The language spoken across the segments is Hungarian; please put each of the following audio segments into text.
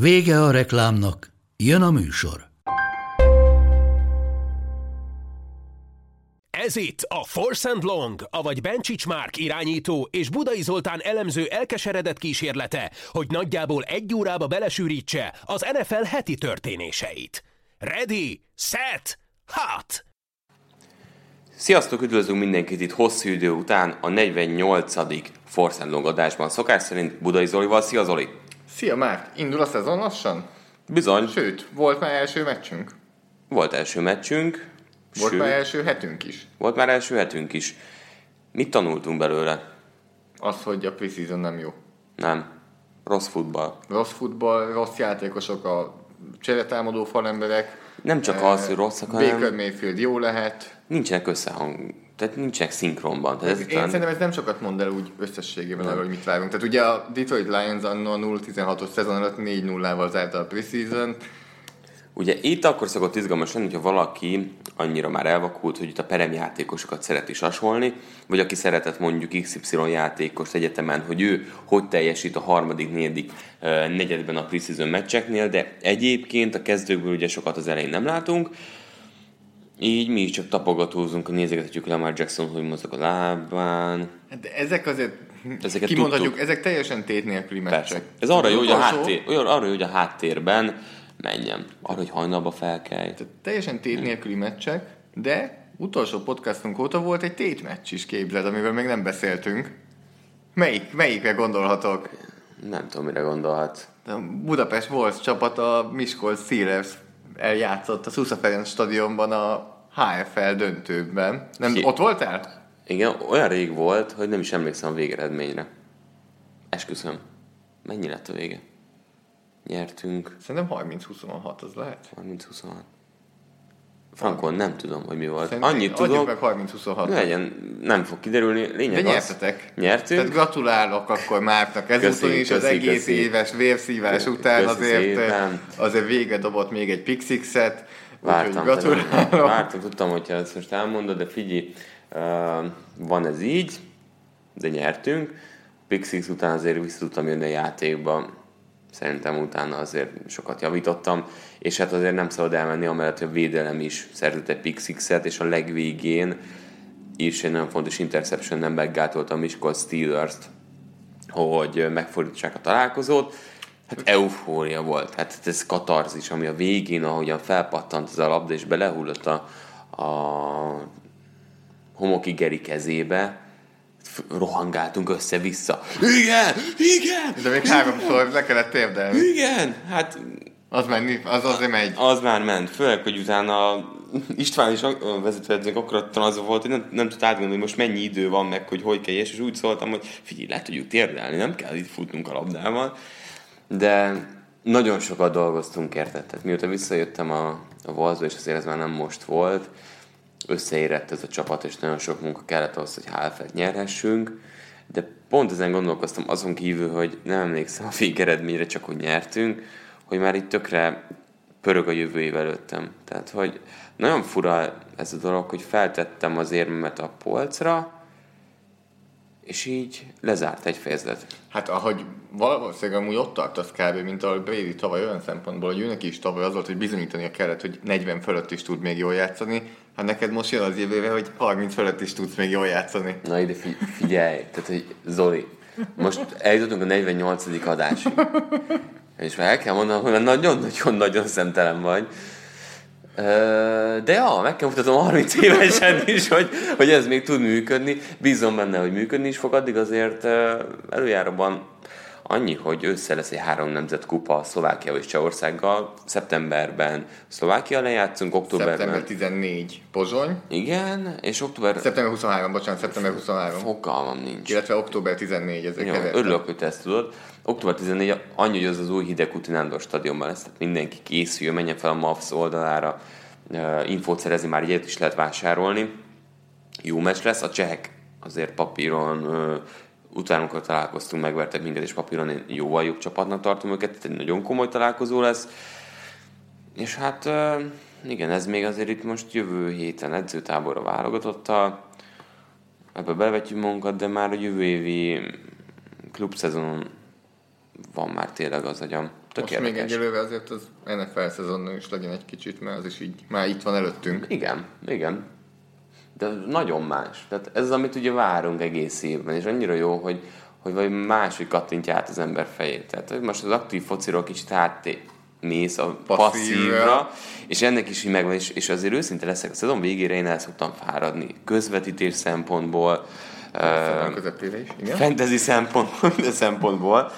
Vége a reklámnak, jön a műsor. Ez itt a Force and Long, avagy Bencsics Márk irányító és Budai Zoltán elemző elkeseredett kísérlete, hogy nagyjából egy órába belesűrítse az NFL heti történéseit. Ready, set, hot! Sziasztok, üdvözlünk mindenkit itt hosszú idő után a 48. Force and Long adásban. Szokás szerint Budai Zolival. Szia Zoli! Szia Márk, indul a szezon lassan? Bizony. Sőt, volt már első meccsünk. Volt első meccsünk. Volt sőt, már első hetünk is. Volt már első hetünk is. Mit tanultunk belőle? Az, hogy a preseason nem jó. Nem. Rossz futball. Rossz futball, rossz játékosok, a cseretámadó falemberek. Nem csak eh, az, hogy rosszak, Baker hanem Mayfield jó lehet. nincsenek összehang... Tehát nincsenek szinkronban. Tehát ez Én talán- szerintem ez nem sokat mond el úgy összességében arról, hogy mit várunk. Tehát ugye a Detroit Lions anno a 0-16-os szezon alatt 4-0-val zárta a preseason. Ugye itt akkor szokott izgalmas lenni, hogyha valaki annyira már elvakult, hogy itt a peremjátékosokat szereti sasolni, vagy aki szeretett mondjuk XY játékost egyetemen, hogy ő hogy teljesít a harmadik, negyedik negyedben a preseason meccseknél, de egyébként a kezdőkből ugye sokat az elején nem látunk, így mi is csak tapogatózunk, nézegetjük Lamar Jackson, hogy mozog a lábán. De ezek azért, Ezeket kimondhatjuk, tudtuk. ezek teljesen tét nélküli meccsek. Persze. Ez arra jó, hogy a, háttér, olyan, arra jó, hogy a háttérben menjen. Arra, hogy hajnalba felkelj. Tehát teljesen tét nélküli meccsek, de utolsó podcastunk óta volt egy tétmeccs is képzeld, amivel még nem beszéltünk. Melyik, melyikre gondolhatok? Nem tudom, mire gondolhat. A Budapest Wolves csapat a Miskolc Steelers eljátszott a Szusza Ferenc stadionban a HFL döntőben. Nem, Ki- ott voltál? Igen, olyan rég volt, hogy nem is emlékszem a végeredményre. Esküszöm. Mennyi lett a vége? Nyertünk Szerintem 30-26 az lehet. 30-26. Frankon nem tudom, hogy mi volt. Szerintem Annyit tudom, meg 30-26. legyen, nem fog kiderülni. De Lényeg az, nyertetek. Nyertünk. Tehát gratulálok akkor Márknak ezúton Köszi, is az köszi, egész köszi. éves vérszívás Köszi után azért, szépen. azért végre dobott még egy Pixixet. Vártam, gratulálok. vártam, tudtam, hogyha ezt most elmondod, de figyelj, van ez így, de nyertünk. Pixix után azért vissza tudtam jönni a játékba, szerintem utána azért sokat javítottam, és hát azért nem szabad elmenni, amellett, hogy a védelem is szerzett egy Pixixet, és a legvégén is egy nagyon fontos interception nem meggátolta a Miskolc Steelers-t, hogy megfordítsák a találkozót. Hát eufória volt. Hát ez katarzis, ami a végén, ahogyan felpattant ez a labda, és belehullott a, a homoki Geri kezébe, f- rohangáltunk össze-vissza. Igen! Igen! De még háromszor le kellett térdelni. Igen! Hát Az menni, az azért megy. az már ment, főleg, hogy utána István is a vezetőedzőnek akkor az volt, hogy nem, nem tud átgondolni, hogy most mennyi idő van meg, hogy hogy kell, és és úgy szóltam, hogy figyelj, le tudjuk térdelni, nem kell itt futnunk a labdával. De nagyon sokat dolgoztunk érted, tehát mióta visszajöttem a, a Wolvesba, és azért ez már nem most volt, összeérett ez a csapat, és nagyon sok munka kellett ahhoz, hogy HFL-t nyerhessünk, de pont ezen gondolkoztam azon kívül, hogy nem emlékszem a végeredményre, csak hogy nyertünk, hogy már itt tökre pörög a jövő év előttem. Tehát, hogy nagyon fura ez a dolog, hogy feltettem az érmemet a polcra, és így lezárt egy fejezet. Hát ahogy valószínűleg amúgy ott tartasz kb. mint ahol Brady tavaly olyan szempontból, hogy őnek is tavaly az volt, hogy bizonyítania kellett, hogy 40 fölött is tud még jól játszani. Hát neked most jön az jövőre, hogy 30 fölött is tudsz még jól játszani. Na ide fi- figyelj, tehát, hogy Zoli, most eljutottunk a 48. adásig. És már el kell mondanom, hogy nagyon-nagyon-nagyon szemtelen vagy. De ja, meg kell mutatom 30 évesen is, hogy, hogy ez még tud működni. Bízom benne, hogy működni is fog, addig azért előjáróban annyi, hogy össze lesz egy három nemzet kupa Szlovákia és Csehországgal. Szeptemberben Szlovákia lejátszunk, októberben... Szeptember 14 Pozsony. Igen, és október... Szeptember 23, bocsánat, szeptember 23. Fogalmam nincs. Illetve október 14, ezek Jó, örülök, hogy te ezt tudod. Október 14 annyi, hogy az az új Hidekuti Nándor stadionban lesz, tehát mindenki készül, menjen fel a MAFS oldalára, infót szerezni, már egyet is lehet vásárolni. Jó meccs lesz, a csehek azért papíron, utána, amikor találkoztunk, megvertek minket, és papíron én jóval jobb csapatnak tartom őket, tehát egy nagyon komoly találkozó lesz. És hát igen, ez még azért itt most jövő héten edzőtáborra válogatottal, ebbe bevetjük magunkat, de már a jövő évi klubszezonon van már tényleg az agyam. Tök Most még érdekes. egyelőre azért az NFL szezonnak is legyen egy kicsit, mert az is így már itt van előttünk. Igen, igen. De nagyon más. Tehát ez az, amit ugye várunk egész évben, és annyira jó, hogy, hogy vagy máshogy kattintja át az ember fejét. Tehát hogy most az aktív fociról kicsit át mész a Passzívra. passzívra, és ennek is így megvan, és, és azért őszinte leszek, a szezon végére én el szoktam fáradni. Közvetítés szempontból, is, igen. fantasy szempontból, de szempontból,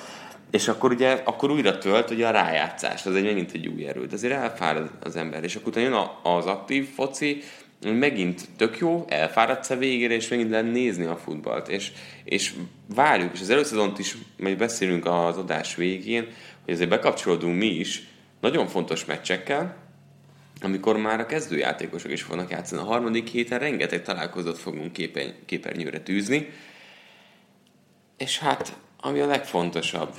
és akkor ugye akkor újra tölt ugye a rájátszást, az egy megint egy új erő, de azért elfárad az ember, és akkor utána jön az aktív foci, megint tök jó, elfáradsz a végére, és megint lehet nézni a futballt, és, és várjuk, és az előszezont is, majd beszélünk az adás végén, hogy azért bekapcsolódunk mi is nagyon fontos meccsekkel, amikor már a kezdőjátékosok is fognak játszani. A harmadik héten rengeteg találkozót fogunk képernyőre tűzni, és hát, ami a legfontosabb,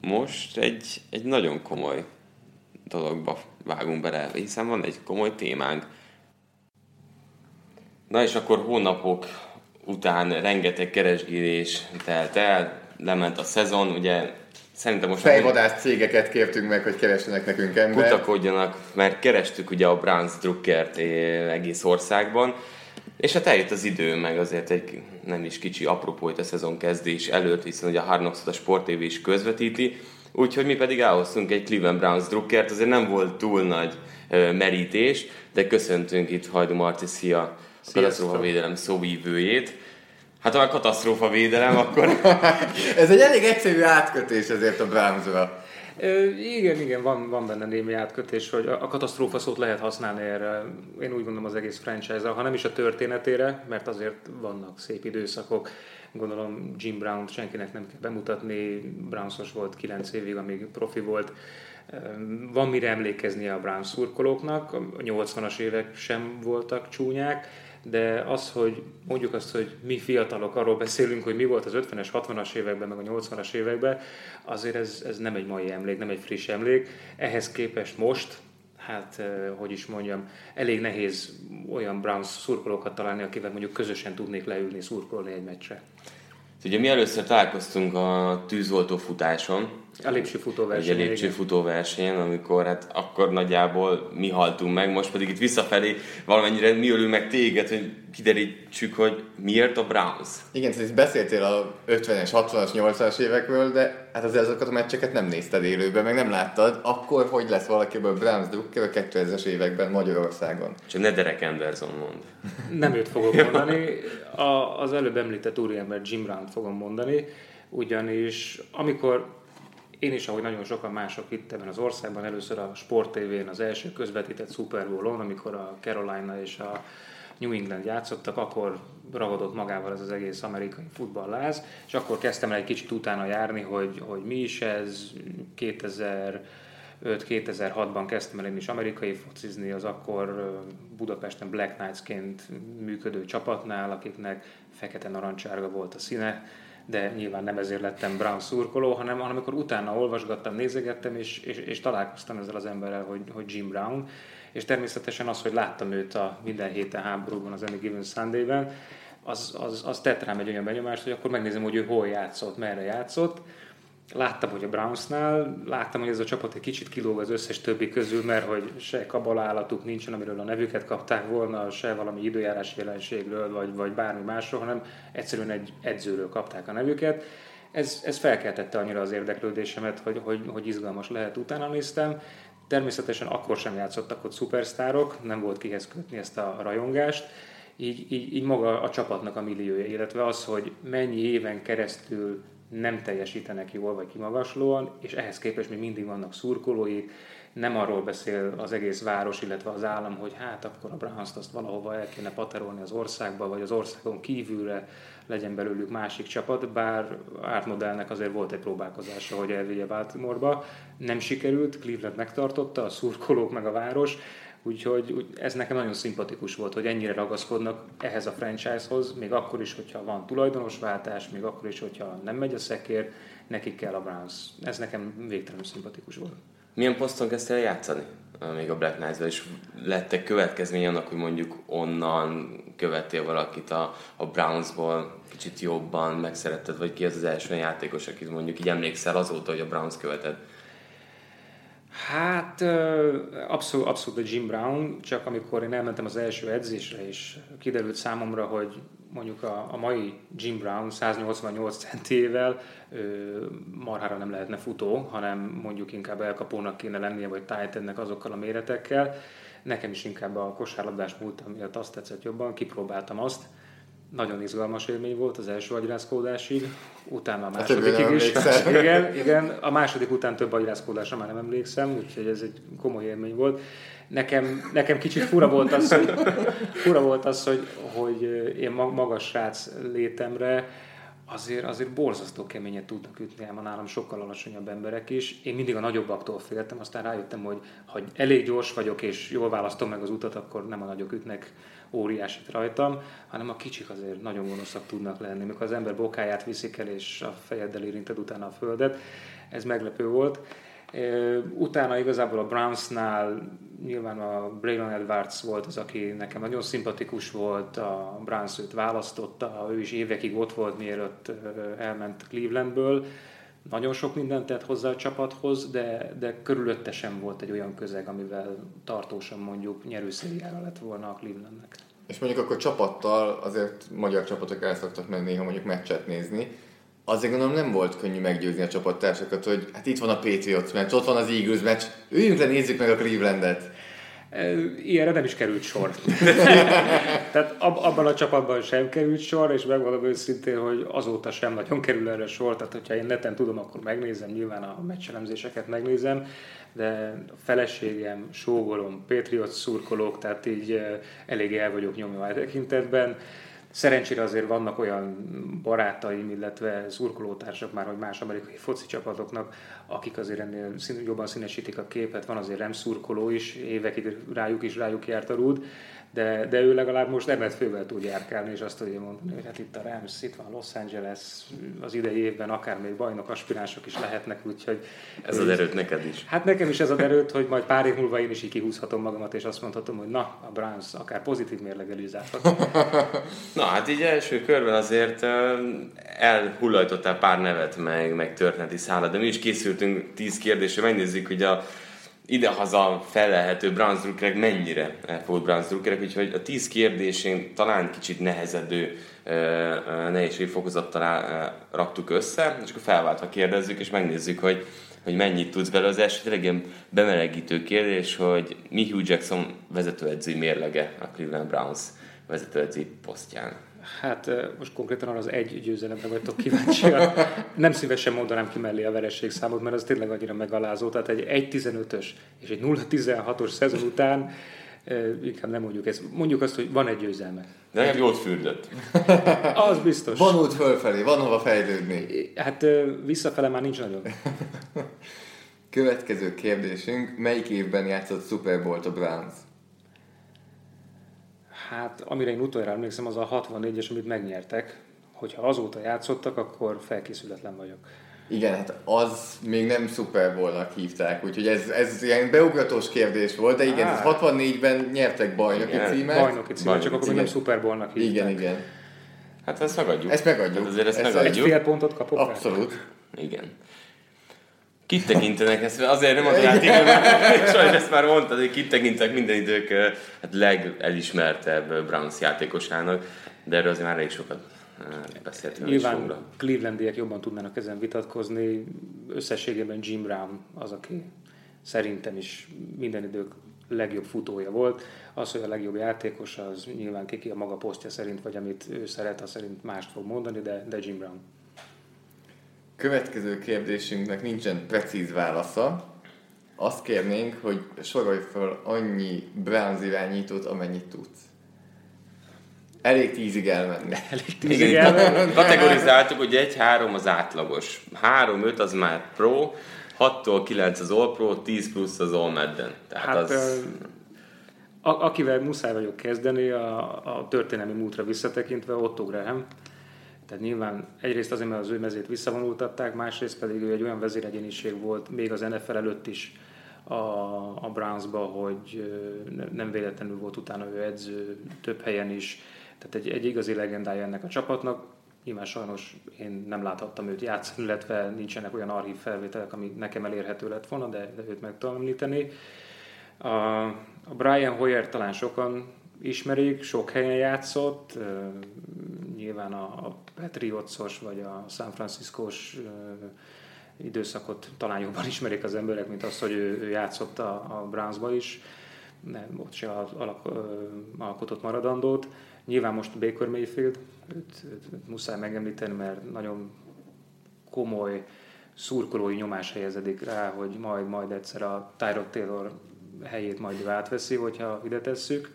most egy, egy nagyon komoly dologba vágunk bele, hiszen van egy komoly témánk. Na és akkor hónapok után rengeteg keresgélés telt el, lement a szezon, ugye szerintem most Fejvadász cégeket kértünk meg, hogy keressenek nekünk embert. kutakodjanak, mert kerestük ugye a Browns Druckert eh, egész országban, és hát eljött az idő, meg azért egy nem is kicsi apropó itt a szezon kezdés előtt, hiszen ugye a Hard Knocks-ot a Sport TV is közvetíti, úgyhogy mi pedig elhoztunk egy Cleveland Browns Druckert, azért nem volt túl nagy ö, merítés, de köszöntünk itt Hajdu Marci, szia, a katasztrófa védelem szóvívőjét. Hát ha a katasztrófa védelem, akkor Ez egy elég egyszerű átkötés ezért a Brownsra. Igen, igen, van, van benne némi átkötés, hogy a katasztrófa szót lehet használni erre, én úgy gondolom az egész franchise-ra, ha nem is a történetére, mert azért vannak szép időszakok, gondolom Jim Brown senkinek nem kell bemutatni, Brownsos volt 9 évig, amíg profi volt, van mire emlékezni a Brown szurkolóknak, a 80-as évek sem voltak csúnyák, de az, hogy mondjuk azt, hogy mi fiatalok arról beszélünk, hogy mi volt az 50-es, 60-as években, meg a 80-as években, azért ez, ez nem egy mai emlék, nem egy friss emlék. Ehhez képest most, hát, eh, hogy is mondjam, elég nehéz olyan Browns szurkolókat találni, akivel mondjuk közösen tudnék leülni, szurkolni egy meccsre. ugye mi először találkoztunk a tűzoltó futáson, A lépcső Egy futóverseny. lépcsőfutó versenyen, amikor hát akkor nagyjából mi haltunk meg, most pedig itt visszafelé valamennyire mi ölünk meg téged, hogy kiderítsük, hogy miért a Browns. Igen, tehát itt beszéltél a 50-es, 60-as, 80-as évekről, de hát azért azokat a meccseket nem nézted élőben, meg nem láttad. Akkor hogy lesz valakiből Browns Drucker a 2000-es években Magyarországon? Csak ne Derek Anderson mond. Nem őt fogok mondani, a, az előbb említett úriember Jim Brown fogom mondani, ugyanis amikor én is, ahogy nagyon sokan mások itt ebben az országban, először a Sport TV-n az első közvetített Super Bowl-on, amikor a Carolina és a New England játszottak, akkor ragadott magával ez az egész amerikai futballláz, és akkor kezdtem el egy kicsit utána járni, hogy, hogy mi is ez, 2005-2006-ban kezdtem el én is amerikai focizni, az akkor Budapesten Black Knights-ként működő csapatnál, akiknek fekete-narancsárga volt a színe, de nyilván nem ezért lettem Brown szurkoló, hanem, amikor utána olvasgattam, nézegettem, és, és, és találkoztam ezzel az emberrel, hogy, hogy Jim Brown, és természetesen az, hogy láttam őt a minden héten háborúban, az Any Given Sunday-ben, az, az, az tett rám egy olyan benyomást, hogy akkor megnézem, hogy ő hol játszott, merre játszott. Láttam, hogy a Brownsnál, láttam, hogy ez a csapat egy kicsit kilóg az összes többi közül, mert hogy se kabalállatuk nincsen, amiről a nevüket kapták volna, se valami időjárás jelenségről, vagy, vagy bármi másról, hanem egyszerűen egy edzőről kapták a nevüket. Ez, ez felkeltette annyira az érdeklődésemet, hogy, hogy, hogy izgalmas lehet, utána néztem. Természetesen akkor sem játszottak ott szupersztárok, nem volt kihez kötni ezt a rajongást, így, így, így maga a csapatnak a milliója, illetve az, hogy mennyi éven keresztül nem teljesítenek jól vagy kimagaslóan, és ehhez képest még mindig vannak szurkolóik, nem arról beszél az egész város, illetve az állam, hogy hát akkor a browns azt valahova el kéne paterolni az országba, vagy az országon kívülre legyen belőlük másik csapat, bár átmodellnek azért volt egy próbálkozása, hogy elvigye Baltimoreba. Nem sikerült, Cleveland megtartotta, a szurkolók meg a város, Úgyhogy ez nekem nagyon szimpatikus volt, hogy ennyire ragaszkodnak ehhez a franchise-hoz, még akkor is, hogyha van tulajdonosváltás, még akkor is, hogyha nem megy a szekér, nekik kell a Browns. Ez nekem végtelenül szimpatikus volt. Milyen poszton kezdtél játszani? még a Black knights és lettek következmény annak, hogy mondjuk onnan követtél valakit a, a Brownsból kicsit jobban megszeretted, vagy ki az az első játékos, akit mondjuk így emlékszel azóta, hogy a Browns követed? Hát abszolút, abszolút a Jim Brown, csak amikor én elmentem az első edzésre, és kiderült számomra, hogy mondjuk a, a mai Jim Brown 188 centével marhára nem lehetne futó, hanem mondjuk inkább elkapónak kéne lennie, vagy tight azokkal a méretekkel. Nekem is inkább a kosárlabdás múltam miatt azt tetszett jobban, kipróbáltam azt, nagyon izgalmas élmény volt az első agyrázkódásig, utána a másodikig is. Igen, igen, a második után több agyrázkódásra már nem emlékszem, úgyhogy ez egy komoly élmény volt. Nekem, nekem kicsit fura volt az, hogy, fura volt az, hogy, hogy én magas srác létemre azért, azért borzasztó keményet tudnak ütni ám nálam sokkal alacsonyabb emberek is. Én mindig a nagyobbaktól féltem, aztán rájöttem, hogy ha elég gyors vagyok és jól választom meg az utat, akkor nem a nagyok ütnek óriásit rajtam, hanem a kicsik azért nagyon gonoszak tudnak lenni. Mikor az ember bokáját viszik el, és a fejeddel érinted utána a földet, ez meglepő volt. Utána igazából a Brownsnál nyilván a Braylon Edwards volt az, aki nekem nagyon szimpatikus volt, a Browns őt választotta, ő is évekig ott volt, mielőtt elment Clevelandből. Nagyon sok mindent tett hozzá a csapathoz, de, de körülötte sem volt egy olyan közeg, amivel tartósan mondjuk nyerőszériára lett volna a Clevelandnek. És mondjuk akkor csapattal azért magyar csapatok el szoktak menni néha mondjuk meccset nézni. Azért gondolom nem volt könnyű meggyőzni a csapattársakat, hogy hát itt van a Patriots meccs, ott van az Eagles meccs, üljünk le, nézzük meg a Clevelandet. Ilyenre nem is került sor. Tehát ab, abban a csapatban sem került sor, és megmondom őszintén, hogy azóta sem nagyon kerül erre sor. Tehát, hogyha én neten tudom, akkor megnézem, nyilván a meccselemzéseket megnézem, de a feleségem, sógolom, Patriot szurkolók, tehát így elég el vagyok nyomva a tekintetben. Szerencsére azért vannak olyan barátaim, illetve szurkolótársak már, hogy más amerikai foci csapatoknak, akik azért ennél jobban színesítik a képet. Van azért nem szurkoló is, évekig rájuk is rájuk járt a rúd, de, de ő legalább most emet fővel tud járkálni, és azt tudja mondani, hogy hát itt a Rams, itt van Los Angeles, az idei évben akár még bajnok aspiránsok is lehetnek, úgyhogy... Ez az erőt neked is. Hát nekem is ez az erőt, hogy majd pár év múlva én is így kihúzhatom magamat, és azt mondhatom, hogy na, a Browns akár pozitív mérleggel is Na hát így első körben azért elhullajtottál pár nevet, meg, meg történeti szállat, de mi is készültünk tíz kérdésre, megnézzük, hogy a idehaza felelhető Browns drukkerek mennyire elfogott Browns drukkerek, úgyhogy a tíz kérdésén talán kicsit nehezedő nehézségfokozattal raktuk össze, és akkor felváltva kérdezzük, és megnézzük, hogy, hogy mennyit tudsz belőle. Az első tényleg ilyen bemelegítő kérdés, hogy mi Hugh Jackson vezetőedzői mérlege a Cleveland Browns vezetőedzői posztján. Hát most konkrétan arra az egy győzelemre vagytok kíváncsiak. Nem szívesen mondanám ki mellé a vereség számot, mert az tényleg annyira megalázó. Tehát egy 1-15-ös és egy 0-16-os szezon után inkább nem mondjuk ezt. Mondjuk azt, hogy van egy győzelme. De nem jól fürdött. Az biztos. Van út fölfelé, van hova fejlődni. Hát visszafele már nincs nagyon. Következő kérdésünk, melyik évben játszott Super Bowl a Browns? Hát, amire én utoljára emlékszem, az a 64-es, amit megnyertek. Hogyha azóta játszottak, akkor felkészületlen vagyok. Igen, hát az még nem Super Bowl-nak hívták, úgyhogy ez, ez ilyen beugratós kérdés volt, de igen, ez 64-ben nyertek bajnoki igen, címet. Bajnoki címet, csak akkor még nem Super Bowl-nak hívták. Igen, igen. Hát ezt megadjuk. Ezt megadjuk. Hát azért ezt, ezt megadjuk. Egy fél pontot kapok Abszolút. Rá. Igen. Kit tekintenek ezt? Azért nem az játékban, sajnos ezt már mondtad, hogy kit tekintek minden idők hát legelismertebb Browns játékosának, de erről azért már elég sokat beszéltünk. Nyilván Clevelandiek jobban tudnának ezen vitatkozni. Összességében Jim Brown az, aki szerintem is minden idők legjobb futója volt. Az, hogy a legjobb játékos, az nyilván kiki a maga posztja szerint, vagy amit ő szeret, az szerint mást fog mondani, de, de Jim Brown. Következő kérdésünknek nincsen precíz válasza. Azt kérnénk, hogy sorolj fel annyi Browns irányítót, amennyit tudsz. Elég tízig elmenni. Elég Igen, tízig elmenni. kategorizáltuk, hogy 1-3 az átlagos, 3-5 az már pro, 6-tól 9 az all pro, 10 plusz az all madden. Tehát Hát, az... ö, a, akivel muszáj vagyok kezdeni, a, a történelmi múltra visszatekintve Otto Graham. Tehát nyilván egyrészt azért, mert az ő mezét visszavonultatták, másrészt pedig ő egy olyan vezéregyéniség volt még az NFL előtt is a, a Brownsba, hogy nem véletlenül volt utána ő edző több helyen is. Tehát egy, egy igazi legendája ennek a csapatnak. Nyilván sajnos én nem láthattam őt játszani, illetve nincsenek olyan archív felvételek, ami nekem elérhető lett volna, de, de őt meg tudom említeni. A, a Brian Hoyer talán sokan ismerik, sok helyen játszott, nyilván a, a Patriotsos vagy a San Franciscos időszakot talán jobban ismerik az emberek, mint azt, hogy ő, ő játszott a, a Brownsba is, nem, ott se al- alak, ö, alkotott maradandót. Nyilván most Baker Mayfield, őt, őt, őt muszáj megemlíteni, mert nagyon komoly szurkolói nyomás helyezedik rá, hogy majd, majd egyszer a Tyrod Taylor helyét majd ő átveszi, hogyha ide tesszük.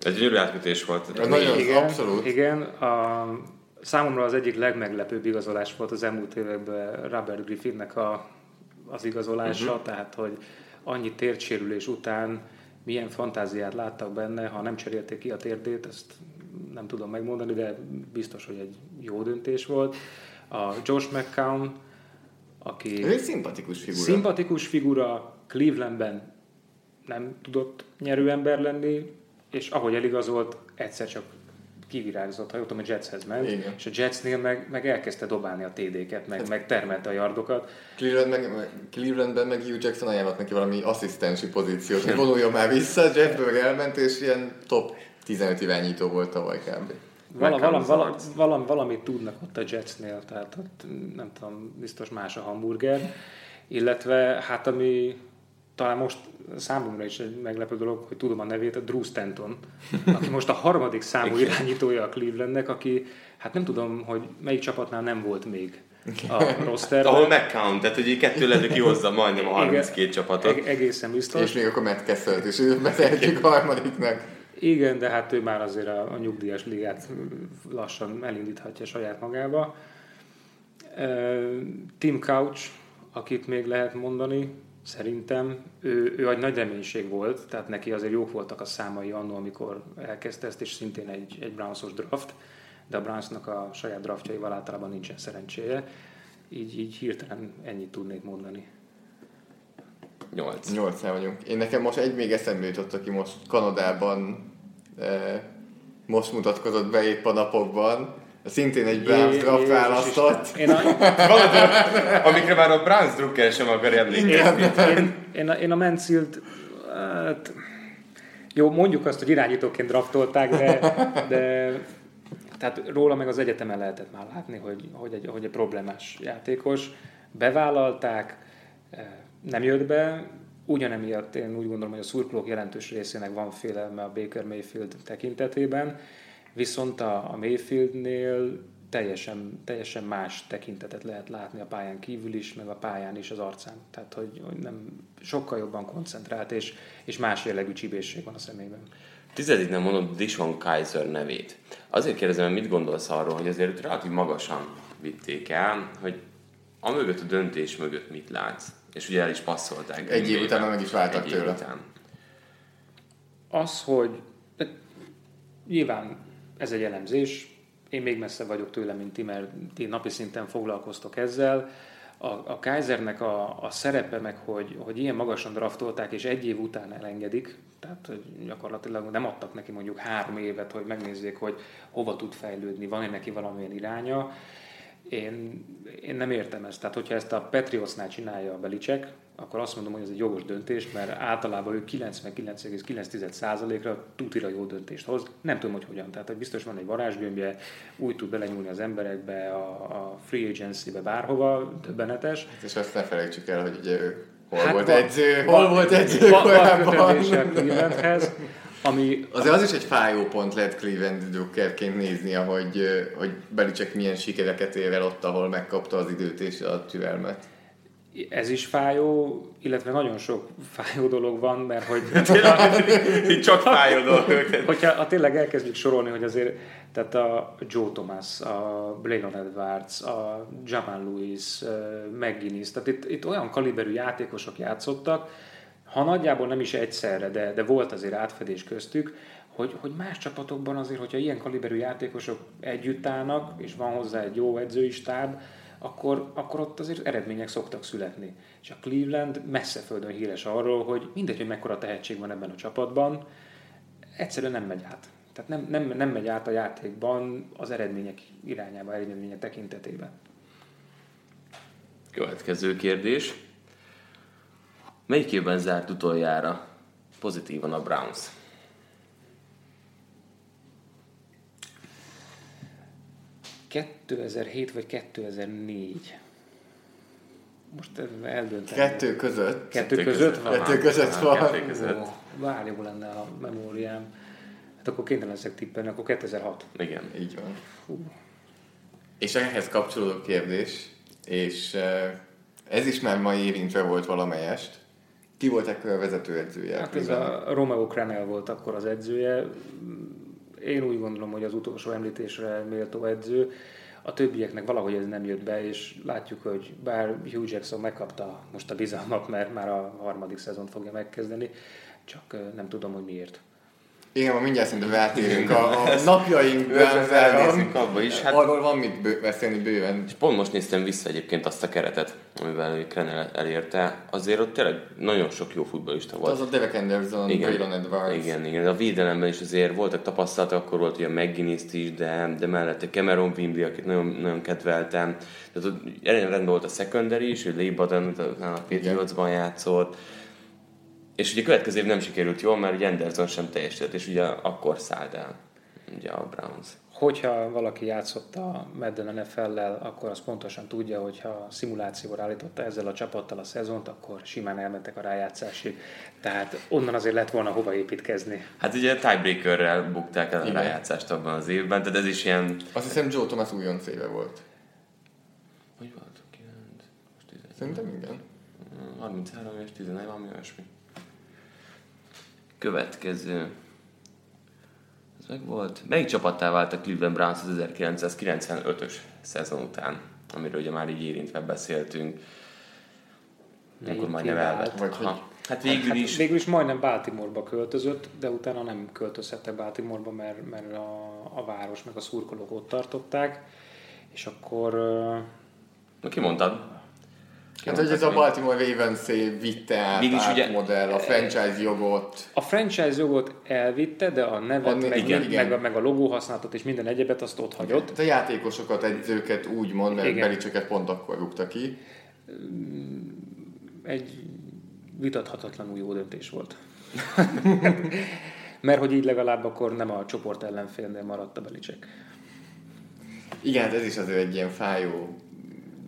Ez gyönyörű átkötés volt. Ez nagyon Igen, abszolút. Igen, a, számomra az egyik legmeglepőbb igazolás volt az elmúlt években Robert Griffinnek a, az igazolása, uh-huh. tehát hogy annyi térsérülés után milyen fantáziát láttak benne, ha nem cserélték ki a térdét, ezt nem tudom megmondani, de biztos, hogy egy jó döntés volt. A Josh McCown, aki... Ez egy szimpatikus figura. Szimpatikus figura, Clevelandben nem tudott nyerő ember lenni, és ahogy eligazolt, egyszer csak kivirágzott, ha jól tudom, a Jetshez ment, Igen. és a Jetsnél meg, meg elkezdte dobálni a TD-ket, meg, meg termelte a yardokat. Cleveland meg, meg- Clevelandben meg Hugh Jackson ajánlott neki valami asszisztensi pozíciót, hogy vonuljon már vissza, Jeff meg elment, és ilyen top 15 irányító volt tavaly kb. Vala, valam, valam, valam, valamit tudnak ott a Jetsnél, tehát ott nem tudom, biztos más a hamburger. Illetve hát ami talán most számomra is egy meglepő dolog, hogy tudom a nevét, a Drew Stanton, aki most a harmadik számú irányítója a Clevelandnek, aki hát nem tudom, hogy melyik csapatnál nem volt még a rosterben. Ahol McCown, tehát hogy így kettő lenne kihozza majdnem a 32 csapatot. Eg- egészen biztos. És még akkor Matt Kesselt is betehetjük harmadiknak. Igen, de hát ő már azért a, a nyugdíjas ligát lassan elindíthatja saját magába. Tim Couch, akit még lehet mondani, szerintem ő, ő egy nagy reménység volt, tehát neki azért jók voltak a számai annól, amikor elkezdte ezt, és szintén egy, egy Brownsos draft, de a Brownsnak a saját draftjaival általában nincsen szerencséje. Így, így hirtelen ennyit tudnék mondani. 8. Nyolcán vagyunk. Én nekem most egy még eszembe jutott, aki most Kanadában eh, most mutatkozott be épp a napokban. Szintén egy Browns Jé- draft választott. Én a, Amikre már a Browns Drucker sem akar emlékezni. én, én, a, én a Mansfield, hát, jó, mondjuk azt, hogy irányítóként draftolták, de, de tehát róla meg az egyetemen lehetett már látni, hogy, hogy, egy, hogy egy problémás játékos. Bevállalták, eh, nem jött be, ugyanemiatt én úgy gondolom, hogy a szurkolók jelentős részének van félelme a Baker Mayfield tekintetében, viszont a, a Mayfieldnél teljesen, teljesen más tekintetet lehet látni a pályán kívül is, meg a pályán is az arcán. Tehát, hogy, hogy nem sokkal jobban koncentrált, és, és más jellegű csibészség van a szemében. Tizedik nem mondod Dishon Kaiser nevét. Azért kérdezem, hogy mit gondolsz arról, hogy azért relatív magasan vitték el, hogy a mögött a döntés mögött mit látsz? És ugye el is passzolták. Egy év után meg is váltak Egy tőle. Után. Az, hogy nyilván ez egy elemzés, én még messze vagyok tőle, mint ti, mert ti napi szinten foglalkoztok ezzel. A, a Kaisernek a, a szerepe meg, hogy, hogy ilyen magasan draftolták, és egy év után elengedik, tehát hogy gyakorlatilag nem adtak neki mondjuk három évet, hogy megnézzék, hogy hova tud fejlődni, van-e neki valamilyen iránya. Én, én nem értem ezt. Tehát, hogyha ezt a Patriotsnál csinálja a Belicek, akkor azt mondom, hogy ez egy jogos döntés, mert általában ő 99,9%-ra tutira jó döntést hoz. Nem tudom, hogy hogyan. Tehát, hogy biztos van egy varázsgömbje, úgy tud belenyúlni az emberekbe, a, a free agency-be, bárhova, döbbenetes. És azt ne felejtsük el, hogy ugye ő hol Hát volt van- edző, hol volt edző Van, van korábban. Clevelandhez. Ami, Azért az is egy fájó pont lehet Cleveland Jokerként nézni, hogy, hogy Belicek milyen sikereket ér el ott, ahol megkapta az időt és a türelmet. Ez is fájó, illetve nagyon sok fájó dolog van, mert hogy Itt csak fájó dolgok. hogyha ha tényleg elkezdjük sorolni, hogy azért tehát a Joe Thomas, a Braylon Edwards, a Jamal Lewis, McGuinness, tehát itt, itt olyan kaliberű játékosok játszottak, ha nagyjából nem is egyszerre, de, de volt azért átfedés köztük, hogy, hogy más csapatokban azért, hogyha ilyen kaliberű játékosok együtt állnak, és van hozzá egy jó edzői stáb, akkor, akkor ott azért eredmények szoktak születni. És a Cleveland messze földön híres arról, hogy mindegy, hogy mekkora tehetség van ebben a csapatban, egyszerűen nem megy át. Tehát nem, nem, nem megy át a játékban az eredmények irányába, eredmények tekintetében. Következő kérdés. Melyik évben zárt utoljára pozitívan a Browns? 2007 vagy 2004. Most eldöntem. Kettő között. Kettő Kettő között között. van? Kettő között van. kettő között. Ó, Bár jó lenne a memóriám. Hát akkor kénytelen leszek tippelni, akkor 2006. Igen. Így van. És ehhez kapcsolódó kérdés, és ez is már ma érintve volt valamelyest. Ki volt ekkor a vezetőedzője? Hát ez a Romeo Cranel volt akkor az edzője. Én úgy gondolom, hogy az utolsó említésre méltó edző. A többieknek valahogy ez nem jött be, és látjuk, hogy bár Hugh Jackson megkapta most a bizalmat, mert már a harmadik szezont fogja megkezdeni, csak nem tudom, hogy miért. Igen, ma mindjárt szerintem rátérünk a, a napjainkban. Elnézünk abba is. Hát Arról van mit bő, beszélni bőven. És pont most néztem vissza egyébként azt a keretet, amivel Krenel elérte. Azért ott tényleg nagyon sok jó futballista volt. Az a Derek Anderson, Braylon Edwards. Igen, igen. A védelemben is azért voltak tapasztalatok, akkor volt ugye mcguinness is, de, de mellette Cameron Wimbley, akit nagyon, nagyon kedveltem. Tehát ott rendben volt a secondary is, hogy Lee Baden a Patriotsban játszott. És ugye következő év nem sikerült jól, mert ugye Anderson sem teljesített, és ugye akkor szállt el ugye a Browns. Hogyha valaki játszott a Madden NFL-lel, akkor az pontosan tudja, hogy ha szimulációra állította ezzel a csapattal a szezont, akkor simán elmentek a rájátszásig. Tehát onnan azért lett volna hova építkezni. Hát ugye tiebreakerrel bukták el a Igen. rájátszást abban az évben, tehát ez is ilyen... Azt hiszem Joe Thomas újonc éve volt. Hogy volt? 9, most 10, Szerintem igen. 33 és 11, valami olyasmi. Következő. Ez meg volt. Melyik csapattá vált a Cleveland Browns az 1995-ös szezon után? Amiről ugye már így érintve beszéltünk. Akkor majdnem elvett. Vagy hogy- Aha. Hát végül is. Hát végül is majdnem Baltimoreba költözött, de utána nem költözhettek Baltimoreba, mert, mert a, a város meg a szurkolók ott tartották. És akkor Na, ki mondtad? Hát, hogy ez a Baltimore ravens vitte át, Mégis át ugye- modell, a franchise jogot. a franchise jogot elvitte, de a nevet, A ne- meg, igen, meg, igen. meg, a, meg a logó használatot és minden egyebet azt ott hagyott. Hát a játékosokat, edzőket úgy mond, mert Igen. Belicseket pont akkor rúgta ki. egy vitathatatlanul jó döntés volt. Mert hogy így legalább akkor nem a csoport ellenfélnél maradt a Belicek. Igen, hát ez is azért egy ilyen fájó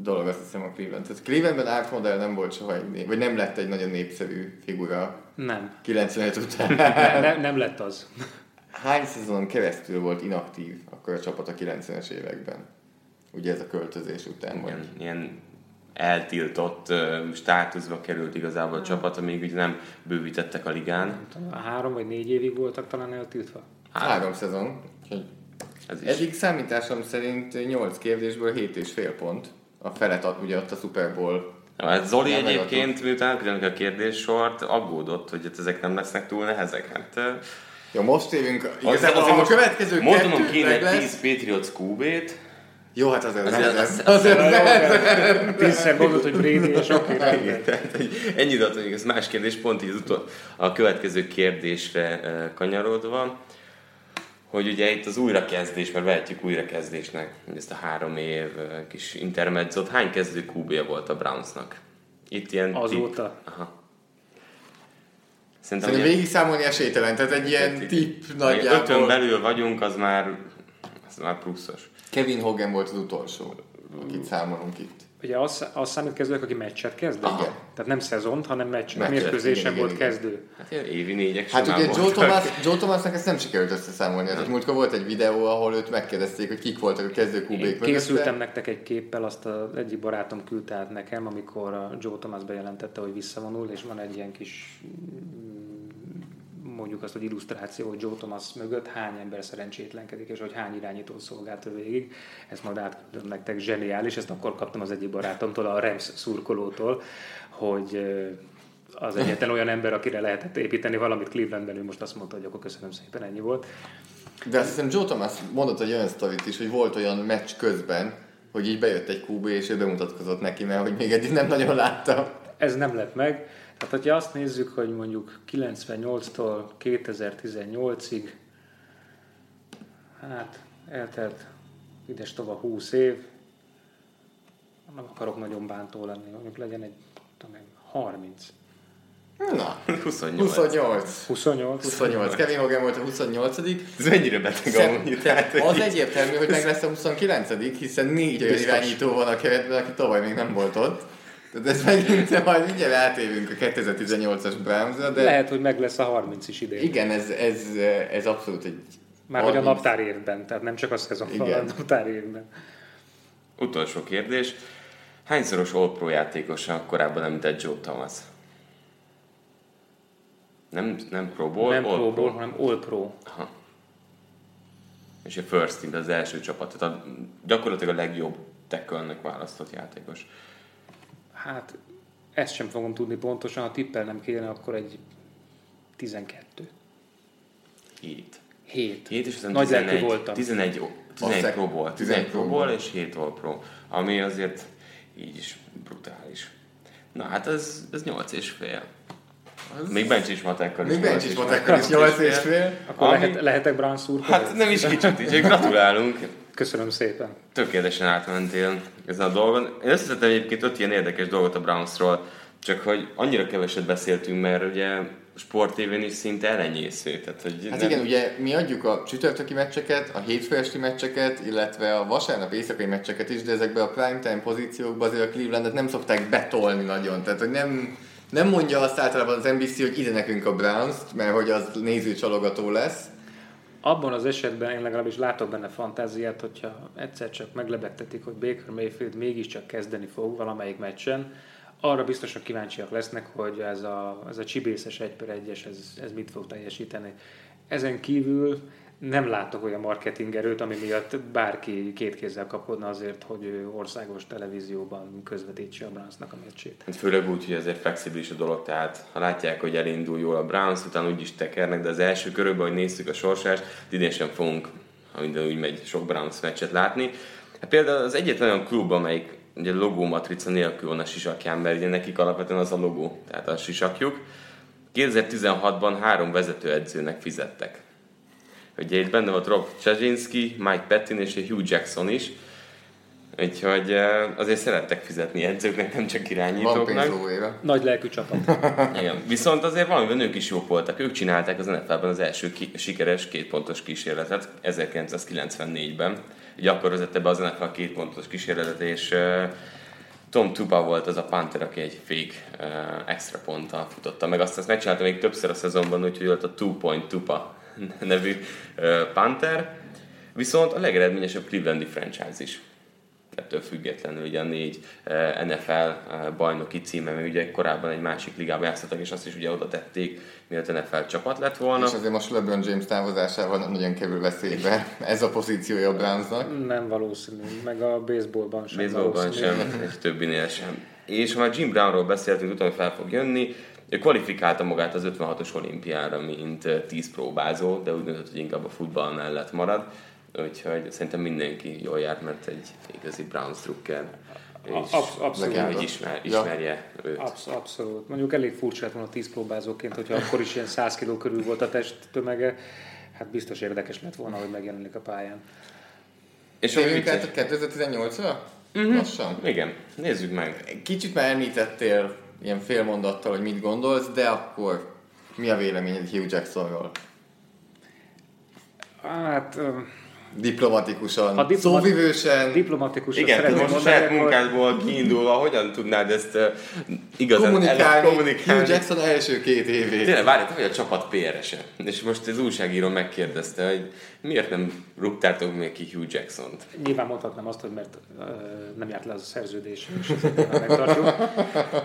dolog, azt hiszem a Cleveland. Tehát Clevelandben Art Modell nem volt soha egy, vagy nem lett egy nagyon népszerű figura Nem. 95 után. Ne, ne, nem lett az. Hány szezonon keresztül volt inaktív akkor a csapat a 90-es években? Ugye ez a költözés után volt. Ilyen, ilyen eltiltott ö, státuszba került igazából a csapat, amíg ugye nem bővítettek a ligán. Nem tudom, Három vagy négy évig voltak talán eltiltva. Három szezon. Úgyhogy Ez is. Eddig számításom szerint 8 kérdésből 7 és fél pont. A felet ad, ugye ott a Super Bowl. Ja, Hát Zoli Nem egyébként, miután elküldünk a kérdéssort, aggódott, hogy ezek nem lesznek túl nehezek. Hát, Jó, most évünk, igazából azért a következő mondanom kettő kéne meg egy 10 lesz. Patriots QB-t, Jó, hát azért Azért azért, az- azért, azért, Tízszer mondod, hogy Brady, és oké, ennyit adott, ez más kérdés, pont így az utol, a következő kérdésre kanyarodva, hogy ugye itt az újrakezdés, mert vehetjük újrakezdésnek, ezt a három év kis intermedzot, hány kezdő QB volt a Brownsnak? Itt ilyen Azóta? Tipp. Aha. Szerintem Szerintem végig számolni esélytelen, tehát egy ilyen tipp Ötön nagyjából. belül vagyunk, az már, az már pluszos. Kevin Hogan volt az utolsó, akit számolunk itt. Ugye az, az számít kezdőnek, aki meccset kezd? Igen. Tehát nem szezont, hanem meccset. Meccset, Mérkőzésen volt igen, kezdő. Hát ilyen évi négyek Hát ugye Joe. Thomas, Joe Thomasnak ezt nem sikerült összeszámolni. Tehát múltkor volt egy videó, ahol őt megkérdezték, hogy kik voltak a kezdő kubék készültem nektek egy képpel, azt az egyik barátom küldte át nekem, amikor a Joe Thomas bejelentette, hogy visszavonul, és van egy ilyen kis mondjuk azt, hogy illusztráció, hogy Joe Thomas mögött hány ember szerencsétlenkedik, és hogy hány irányító szolgált ő végig. Ezt majd átküldöm nektek, zseniális. Ezt akkor kaptam az egyik barátomtól, a Rams szurkolótól, hogy az egyetlen olyan ember, akire lehetett építeni valamit Clevelandben, ő most azt mondta, hogy akkor köszönöm szépen, ennyi volt. De azt hiszem Joe Thomas mondott egy olyan sztorit is, hogy volt olyan meccs közben, hogy így bejött egy QB, és ő bemutatkozott neki, mert hogy még eddig nem nagyon látta. Ez nem lett meg. Tehát, hogyha azt nézzük, hogy mondjuk 98-tól 2018-ig, hát eltelt ides tova 20 év, nem akarok nagyon bántó lenni, mondjuk legyen egy, tudom én, 30. Na, 28. 28. 28. 28. Kevin Hogan volt a 28 Ez mennyire beteg amúgy. Tehát, Az egyértelmű, hogy meg lesz a 29 hiszen négy olyan irányító van a keretben, aki tavaly még nem volt ott. Tehát ez megint majd mindjárt átérünk a 2018-as Brownsra, de Lehet, hogy meg lesz a 30 is idén. igen, ez, ez, ez abszolút egy... Már hogy a 30. naptár évben, tehát nem csak a szezonban, Igen. a naptár évben. Utolsó kérdés. Hányszoros All-Pro játékosa korábban említett Joe Thomas? Nem, nem Pro Bowl, nem All Pro Bowl, hanem All Pro. Aha. És a First Team, az első csapat, tehát a, gyakorlatilag a legjobb tackle választott játékos. Hát ezt sem fogom tudni pontosan, ha tippel nem kéne, akkor egy 12. 7. 7. 7 és aztán Nagy 11, lelkű voltam. 11, o- 11 Aztán Pro Bowl, 11 11 Pro Bowl és 7 All Pro, ami azért így is brutális. Na hát ez, ez 8 és fél. Még bench is matekkal Még nyolc bench is matekkal is 8 és fél. Akkor Ami- lehet, lehetek Brown szurkoló? Hát nem is kicsit így, gratulálunk. Köszönöm szépen. Tökéletesen átmentél ezen a dolgon. Én összeszedtem egyébként öt ilyen érdekes dolgot a Brownsról, csak hogy annyira keveset beszéltünk, mert ugye sportévén is szinte elenyésző. Tehát, hogy Hát nem- igen, ugye mi adjuk a csütörtöki meccseket, a hétfő esti meccseket, illetve a vasárnap éjszakai meccseket is, de ezekbe a primetime pozíciókba azért a Clevelandet nem szokták betolni nagyon. Tehát, hogy nem, nem mondja azt általában az NBC, hogy ide nekünk a browns mert hogy az nézőcsalogató lesz. Abban az esetben én legalábbis látok benne fantáziát, hogyha egyszer csak meglebegtetik, hogy Baker Mayfield mégiscsak kezdeni fog valamelyik meccsen, arra biztosan kíváncsiak lesznek, hogy ez a, ez a csibészes 1 per 1-es, ez, ez mit fog teljesíteni. Ezen kívül nem látok olyan marketing erőt, ami miatt bárki két kézzel kapodna azért, hogy ő országos televízióban közvetítse a Brownsnak a meccsét. Hát főleg úgy, hogy ezért flexibilis a dolog, tehát ha látják, hogy elindul jól a Browns, utána úgyis tekernek, de az első körökben, hogy néztük a sorsást, idén sem fogunk, ha minden úgy megy, sok Browns meccset látni. Hát például az egyetlen olyan klub, amelyik ugye logó matrica nélkül van a sisakján, mert ugye nekik alapvetően az a logó, tehát a sisakjuk. 2016-ban három vezetőedzőnek fizettek. Ugye itt benne volt Rob Czazinski, Mike Pettin és Hugh Jackson is, Úgyhogy eh, azért szerettek fizetni edzőknek, nem csak irányítóknak. Nagy lelkű csapat. Igen. Viszont azért valamiben ők is jók voltak. Ők csinálták az NFL-ben az első ki- sikeres kétpontos kísérletet 1994-ben. Ugye akkor vezette be az NFL kétpontos kísérletet, és uh, Tom Tupa volt az a Panther, aki egy fake uh, extra ponttal futotta meg. Azt, azt megcsinálta még többször a szezonban, úgyhogy volt a Two Point Tupa nevű Panther. Viszont a legeredményesebb Clevelandi franchise is ettől függetlenül ugye a négy NFL bajnoki címe, mert ugye korábban egy másik ligában játszottak, és azt is ugye oda tették, mielőtt NFL csapat lett volna. És azért most LeBron James távozásával nem nagyon kerül veszélybe ez a pozíciója a Brownsnak. Nem valószínű, meg a baseballban sem Baseballban valószínű. sem, egy többinél sem. És ha már Jim Brownról beszéltünk, utána fel fog jönni, ő kvalifikálta magát az 56-os olimpiára, mint eh, 10 próbázó, de úgy döntött, hogy inkább a futball mellett marad. Úgyhogy szerintem mindenki jól járt, mert egy igazi Browns drukker. És Absz- abszolút. Legenda. hogy ismer, Ja. ismerje őt. Absz- abszolút. Mondjuk elég furcsa lett volna 10 próbázóként, hogyha akkor is ilyen 100 kg körül volt a test tömege, hát biztos érdekes lett volna, hogy megjelenik a pályán. És Térjünk át a 2018-ra? Lassan. igen, nézzük meg. Kicsit már említettél ilyen fél mondattal, hogy mit gondolsz, de akkor mi a véleményed Hugh Jacksonról? Hát öm, Diplomatikusan, A diplomat- szóvivősen, Diplomatikusan Igen, most a mondani, saját munkádból kiindulva, hogyan tudnád ezt uh, igazán kommunikálni, ele- Hugh kommunikálni? Jackson első két évét. Tényleg, várj, te vagy a csapat PR-ese. És most az újságíró megkérdezte, hogy miért nem rúgtátok még ki Hugh Jackson-t? Nyilván mondhatnám azt, hogy mert ö, nem járt le az a szerződés, és megtartjuk.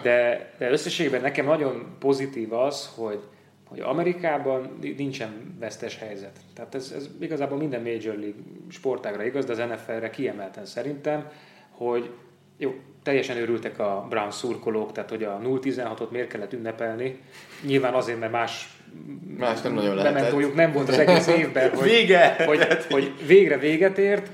De, de összességében nekem nagyon pozitív az, hogy, hogy Amerikában nincsen vesztes helyzet. Tehát ez, ez igazából minden Major League sportágra igaz, de az NFL-re kiemelten szerintem, hogy jó, teljesen örültek a Brown szurkolók, tehát hogy a 0-16-ot miért kellett ünnepelni. Nyilván azért, mert más Más nem nagyon lehetett. mementójuk nem volt az egész évben, hogy, Vége! hogy, hogy végre véget ért,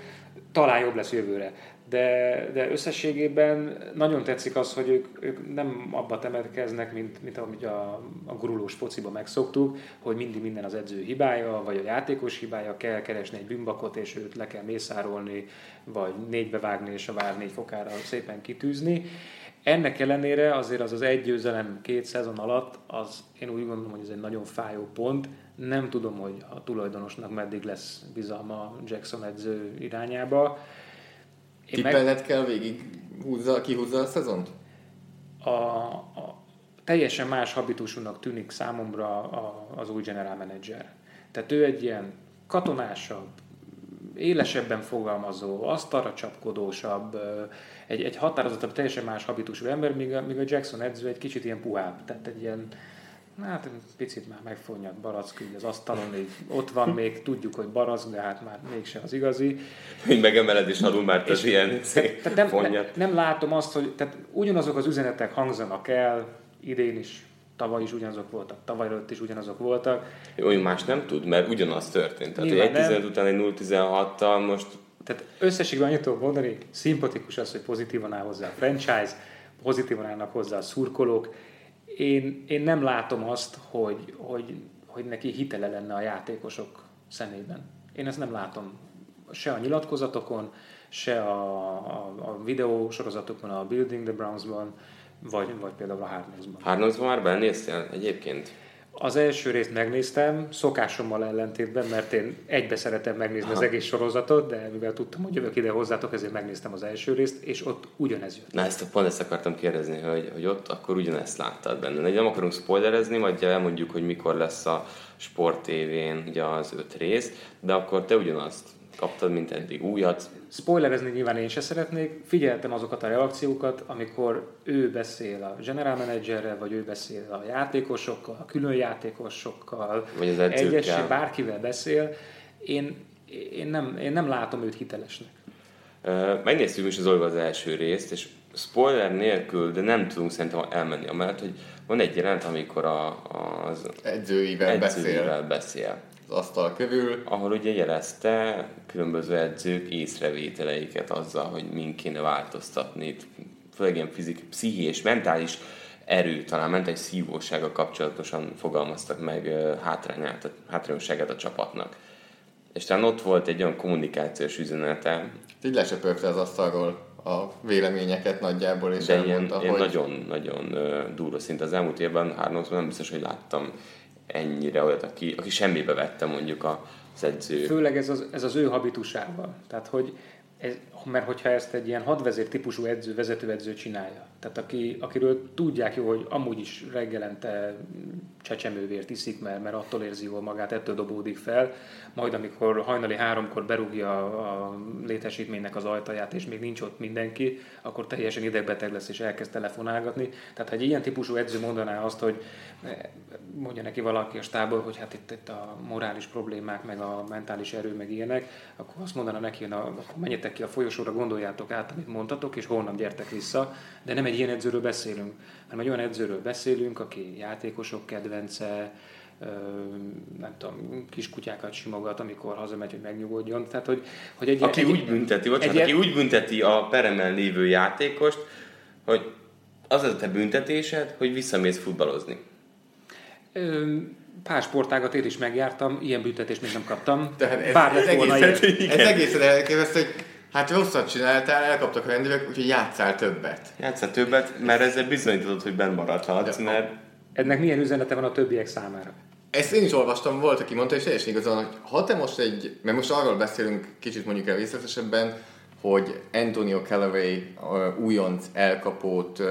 talán jobb lesz jövőre. De, de összességében nagyon tetszik az, hogy ők, ők nem abba temetkeznek, mint, mint amit a, a gurulós fociba megszoktuk, hogy mindig minden az edző hibája, vagy a játékos hibája, kell keresni egy bűnbakot, és őt le kell mészárolni, vagy négybe vágni, és a vár négy fokára szépen kitűzni. Ennek ellenére azért az az egy győzelem két szezon alatt, az én úgy gondolom, hogy ez egy nagyon fájó pont. Nem tudom, hogy a tulajdonosnak meddig lesz bizalma Jackson edző irányába. Én meg Tippelned kell végig húzza, kihúzza a szezont? a, a, teljesen más habitusúnak tűnik számomra a, az új general manager. Tehát ő egy ilyen katonásabb, élesebben fogalmazó, asztalra csapkodósabb, egy, egy határozottabb, teljesen más habitusú ember, míg a, míg a Jackson edző egy kicsit ilyen puhább, tehát egy ilyen Hát picit már megfonnyad barack így az asztalon, így ott van még, tudjuk, hogy barack, de hát már mégsem az igazi. Hogy megemeled és alul már az ilyen Tehát nem, fonja. nem, nem látom azt, hogy tehát ugyanazok az üzenetek hangzanak el, idén is, tavaly is ugyanazok voltak, tavaly előtt is ugyanazok voltak. Olyan más nem tud, mert ugyanaz történt. Tehát, Nyilván hogy egy nem. 15 után egy 0-16-tal most Tehát összességben annyit tudok mondani, szimpatikus az, hogy pozitívan áll hozzá a franchise, pozitívan állnak hozzá a szurkolók. Én, én nem látom azt, hogy, hogy, hogy neki hitele lenne a játékosok szemében. Én ezt nem látom se a nyilatkozatokon, se a, a, a videósorozatokon, a Building the Browns-ban, vagy, vagy például a Hard Knocks-ban. Hárnozban már benéztél egyébként? Az első részt megnéztem, szokásommal ellentétben, mert én egybe szeretem megnézni az egész sorozatot, de mivel tudtam, hogy jövök ide hozzátok, ezért megnéztem az első részt, és ott ugyanez jött. Na ezt pont ezt akartam kérdezni, hogy, hogy ott akkor ugyanezt láttad benne. Nem akarunk spoilerezni, majd elmondjuk, hogy mikor lesz a Sport TV-n ugye az öt rész, de akkor te ugyanazt kaptad, mint eddig újat. Spoilerezni nyilván én se szeretnék, figyeltem azokat a reakciókat, amikor ő beszél a general managerrel, vagy ő beszél a játékosokkal, a külön játékosokkal, Vagy az edzőkkel. egyes, bárkivel beszél. Én, én, nem, én nem látom őt hitelesnek. Ö, Megnéztük is az az első részt, és spoiler nélkül, de nem tudunk szerintem elmenni amellett, hogy van egy jelenet, amikor a, az Edzőivel beszél edzőjével beszél. Asztal körül. ahol ugye jelezte különböző edzők észrevételeiket azzal, hogy min kéne változtatni, Itt főleg ilyen fizik, pszichi és mentális erő, talán mentális szívósága kapcsolatosan fogalmaztak meg hátrányát, hátrányosságát a csapatnak. És talán ott volt egy olyan kommunikációs üzenete, Így lesöpörte az asztalról a véleményeket nagyjából, és de elmondta, ilyen hogy nagyon-nagyon durva szint. Az elmúlt évben Hárnózban nem biztos, hogy láttam ennyire olyat, aki, aki semmibe vette mondjuk az edző. Főleg ez az, ez az ő habitusával. Tehát, hogy ez, mert hogyha ezt egy ilyen hadvezér típusú edző, vezetőedző csinálja, tehát aki, akiről tudják jó, hogy amúgy is reggelente csecsemővért iszik, mert, mert attól érzi jól magát, ettől dobódik fel, majd amikor hajnali háromkor berúgja a, létesítménynek az ajtaját, és még nincs ott mindenki, akkor teljesen idegbeteg lesz, és elkezd telefonálgatni. Tehát, ha egy ilyen típusú edző mondaná azt, hogy eh, mondja neki valaki a stából, hogy hát itt, itt a morális problémák, meg a mentális erő, meg ilyenek, akkor azt mondaná neki, na, akkor menjetek ki a folyosóra, gondoljátok át, amit mondtatok, és holnap gyertek vissza. De nem egy ilyen edzőről beszélünk, hanem egy olyan edzőről beszélünk, aki játékosok kedvence, nem tudom, kiskutyákat simogat, amikor hazamegy, hogy megnyugodjon. Tehát, hogy, hogy egy, Aki egy, úgy bünteti, bocsánat, egy- aki úgy bünteti a peremen lévő játékost, hogy az az a te büntetésed, hogy visszamész futballozni. Ö, Pár sportágat én is megjártam, ilyen büntetést még nem kaptam. Tehát ez, Bár ez, egészen, ez egészen elképesztő, hogy hát rosszat csináltál, elkaptak a rendőrök, úgyhogy játszál többet. Játsszál többet, mert ezzel bizonyítod, hogy benn maradhatsz, mert Ennek milyen üzenete van a többiek számára? ezt én is olvastam, volt, aki mondta, és teljesen igazán, hogy ha te most egy, mert most arról beszélünk kicsit mondjuk el részletesebben, hogy Antonio Callaway újonc elkapót